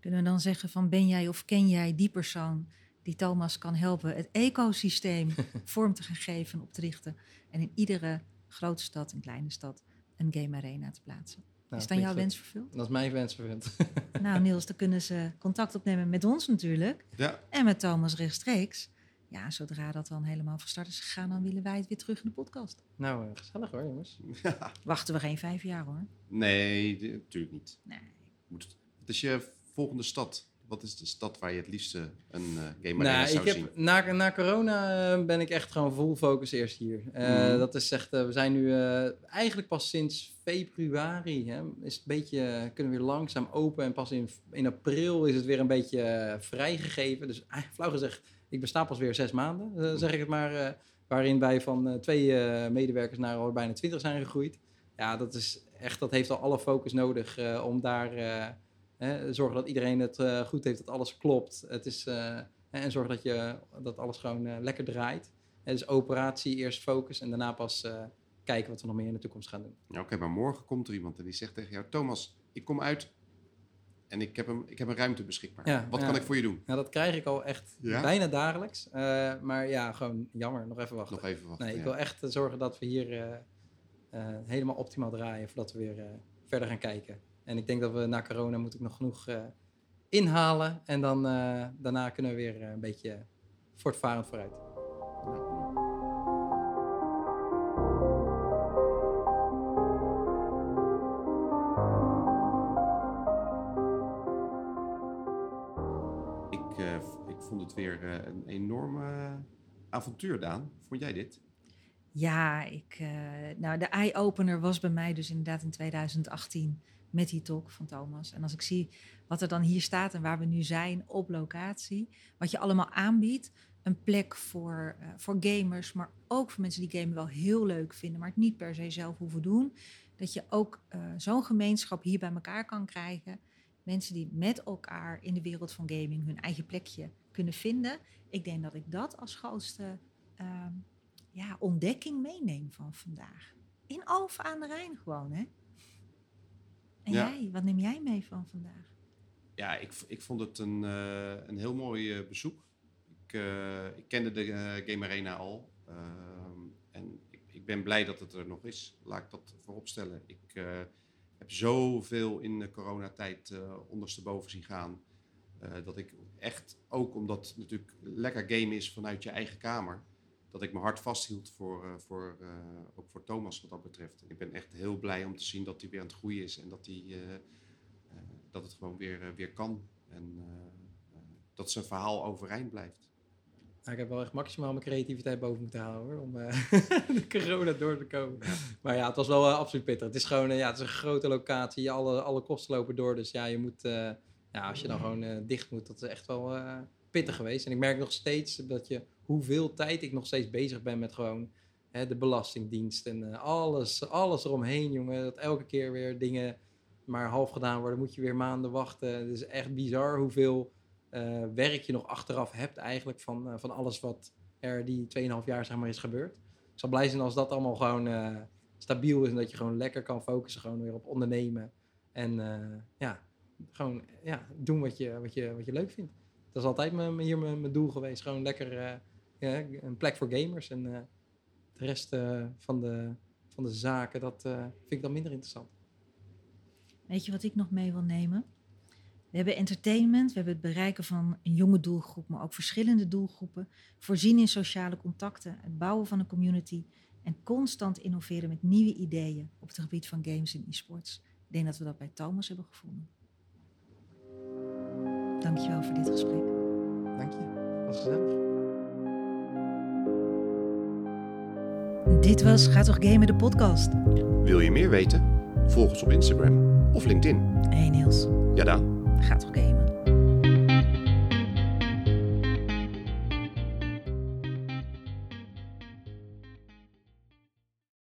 Kunnen we dan zeggen van ben jij of ken jij die persoon die Thomas kan helpen het ecosysteem vorm te geven, op te richten en in iedere grote stad en kleine stad een game arena te plaatsen. Nou, is dan jouw wens vervuld? Dat is mijn wens vervuld. nou Niels, dan kunnen ze contact opnemen met ons natuurlijk Ja, en met Thomas rechtstreeks. Ja, zodra dat dan helemaal van start is gegaan, dan willen wij het weer terug in de podcast. nou, eh, gezellig hoor jongens. Wachten we geen vijf jaar hoor. nee, natuurlijk niet. Nee. Moet het, wat is je volgende stad? Wat is de stad waar je het liefste een uh, game nou, zou ik zien? heb, na, na corona uh, ben ik echt gewoon full focus eerst hier. Uh, mm. Dat is echt, we zijn nu eigenlijk pas sinds februari, hè, is het een beetje, kunnen we weer langzaam open. En pas in, in april is het weer een beetje vrijgegeven. Dus flauw gezegd, ik besta pas weer zes maanden, zeg ik het maar. waarin wij van twee medewerkers naar al bijna twintig zijn gegroeid. Ja, dat is echt, dat heeft al alle focus nodig om daar Hè, zorgen dat iedereen het uh, goed heeft, dat alles klopt. Het is, uh, en zorgen dat, je, dat alles gewoon uh, lekker draait. En dus operatie, eerst focus en daarna pas kijken wat we nog meer in de toekomst gaan doen. Ja, Oké, maar morgen komt er iemand en die zegt tegen jou... Thomas, ik kom uit en ik heb een, ik heb een ruimte beschikbaar. Ja, wat ja. kan ik voor je doen? Ja, dat krijg ik al echt ja? bijna dagelijks. maar ja, gewoon jammer, nog even wachten. Nog even wachten, Nee, ik wil echt zorgen dat we hier helemaal optimaal draaien... voordat we weer verder gaan kijken. En ik denk dat we na corona moet ik nog genoeg uh, inhalen. En dan uh, daarna kunnen we weer uh, een beetje voortvarend vooruit. Ik, ik vond het weer een enorme avontuur, Daan. Vond jij dit? Ja, ik, nou, de eye-opener was bij mij dus inderdaad in 2018 met die talk van Thomas. En als ik zie wat er dan hier staat en waar we nu zijn op locatie, wat je allemaal aanbiedt, een plek voor, uh, voor gamers, maar ook voor mensen die gamen wel heel leuk vinden, maar het niet per se zelf hoeven doen. Dat je ook uh, zo'n gemeenschap hier bij elkaar kan krijgen. Mensen die met elkaar in de wereld van gaming hun eigen plekje kunnen vinden. Ik denk dat ik dat als grootste uh, ja, ontdekking meeneem van vandaag. In Alphen aan de Rijn gewoon, hè? En ja. jij, wat neem jij mee van vandaag? Ja, ik, ik vond het een, uh, een heel mooi uh, bezoek. Ik, uh, ik, kende de Game Arena al. Ehm, en ik, ik, ben blij dat het er nog is. Laat ik dat vooropstellen. Ik heb zoveel in de coronatijd ondersteboven zien gaan. dat ik echt, ook omdat het natuurlijk lekker game is vanuit je eigen kamer dat ik mijn hart vasthield voor, uh, voor, uh, ook voor Thomas wat dat betreft. En ik ben echt heel blij om te zien dat hij weer aan het groeien is en dat, hij, uh, dat het gewoon weer, weer kan. En dat zijn verhaal overeind blijft. Nou, ik heb wel echt maximaal mijn creativiteit boven moeten halen hoor, om de corona door te komen. Ja. Maar ja, het was wel absoluut pittig. Het is gewoon ja, het is een grote locatie, alle, alle kosten lopen door. Dus ja, je moet, ja, als je dan gewoon dicht moet, dat is echt wel pittig geweest. En ik merk nog steeds dat je hoeveel tijd ik nog steeds bezig ben met gewoon hè, de belastingdienst en uh, alles, alles eromheen, jongen. Dat elke keer weer dingen maar half gedaan worden, moet je weer maanden wachten. Het is echt bizar hoeveel uh, werk je nog achteraf hebt eigenlijk van, uh, van alles wat er die 2,5 jaar zeg maar is gebeurd. Ik zal blij zijn als dat allemaal gewoon stabiel is en dat je gewoon lekker kan focussen gewoon weer op ondernemen. En ja, gewoon ja, doen wat je, wat, je, wat je leuk vindt. Dat is altijd mijn, hier mijn, mijn doel geweest. Gewoon lekker ja, een plek voor gamers. En uh, de rest uh, van, de, van de zaken, dat uh, vind ik dan minder interessant. Weet je wat ik nog mee wil nemen? We hebben entertainment, we hebben het bereiken van een jonge doelgroep, maar ook verschillende doelgroepen. Voorzien in sociale contacten, het bouwen van een community en constant innoveren met nieuwe ideeën op het gebied van games en e-sports. Ik denk dat we dat bij Thomas hebben gevonden. Dankjewel voor dit gesprek. Dank je. Was gezellig. Dit was Ga toch gamen de podcast. Wil je meer weten? Volg ons op Instagram of LinkedIn. Hey Niels. Ja, Daan. Ga toch gamen.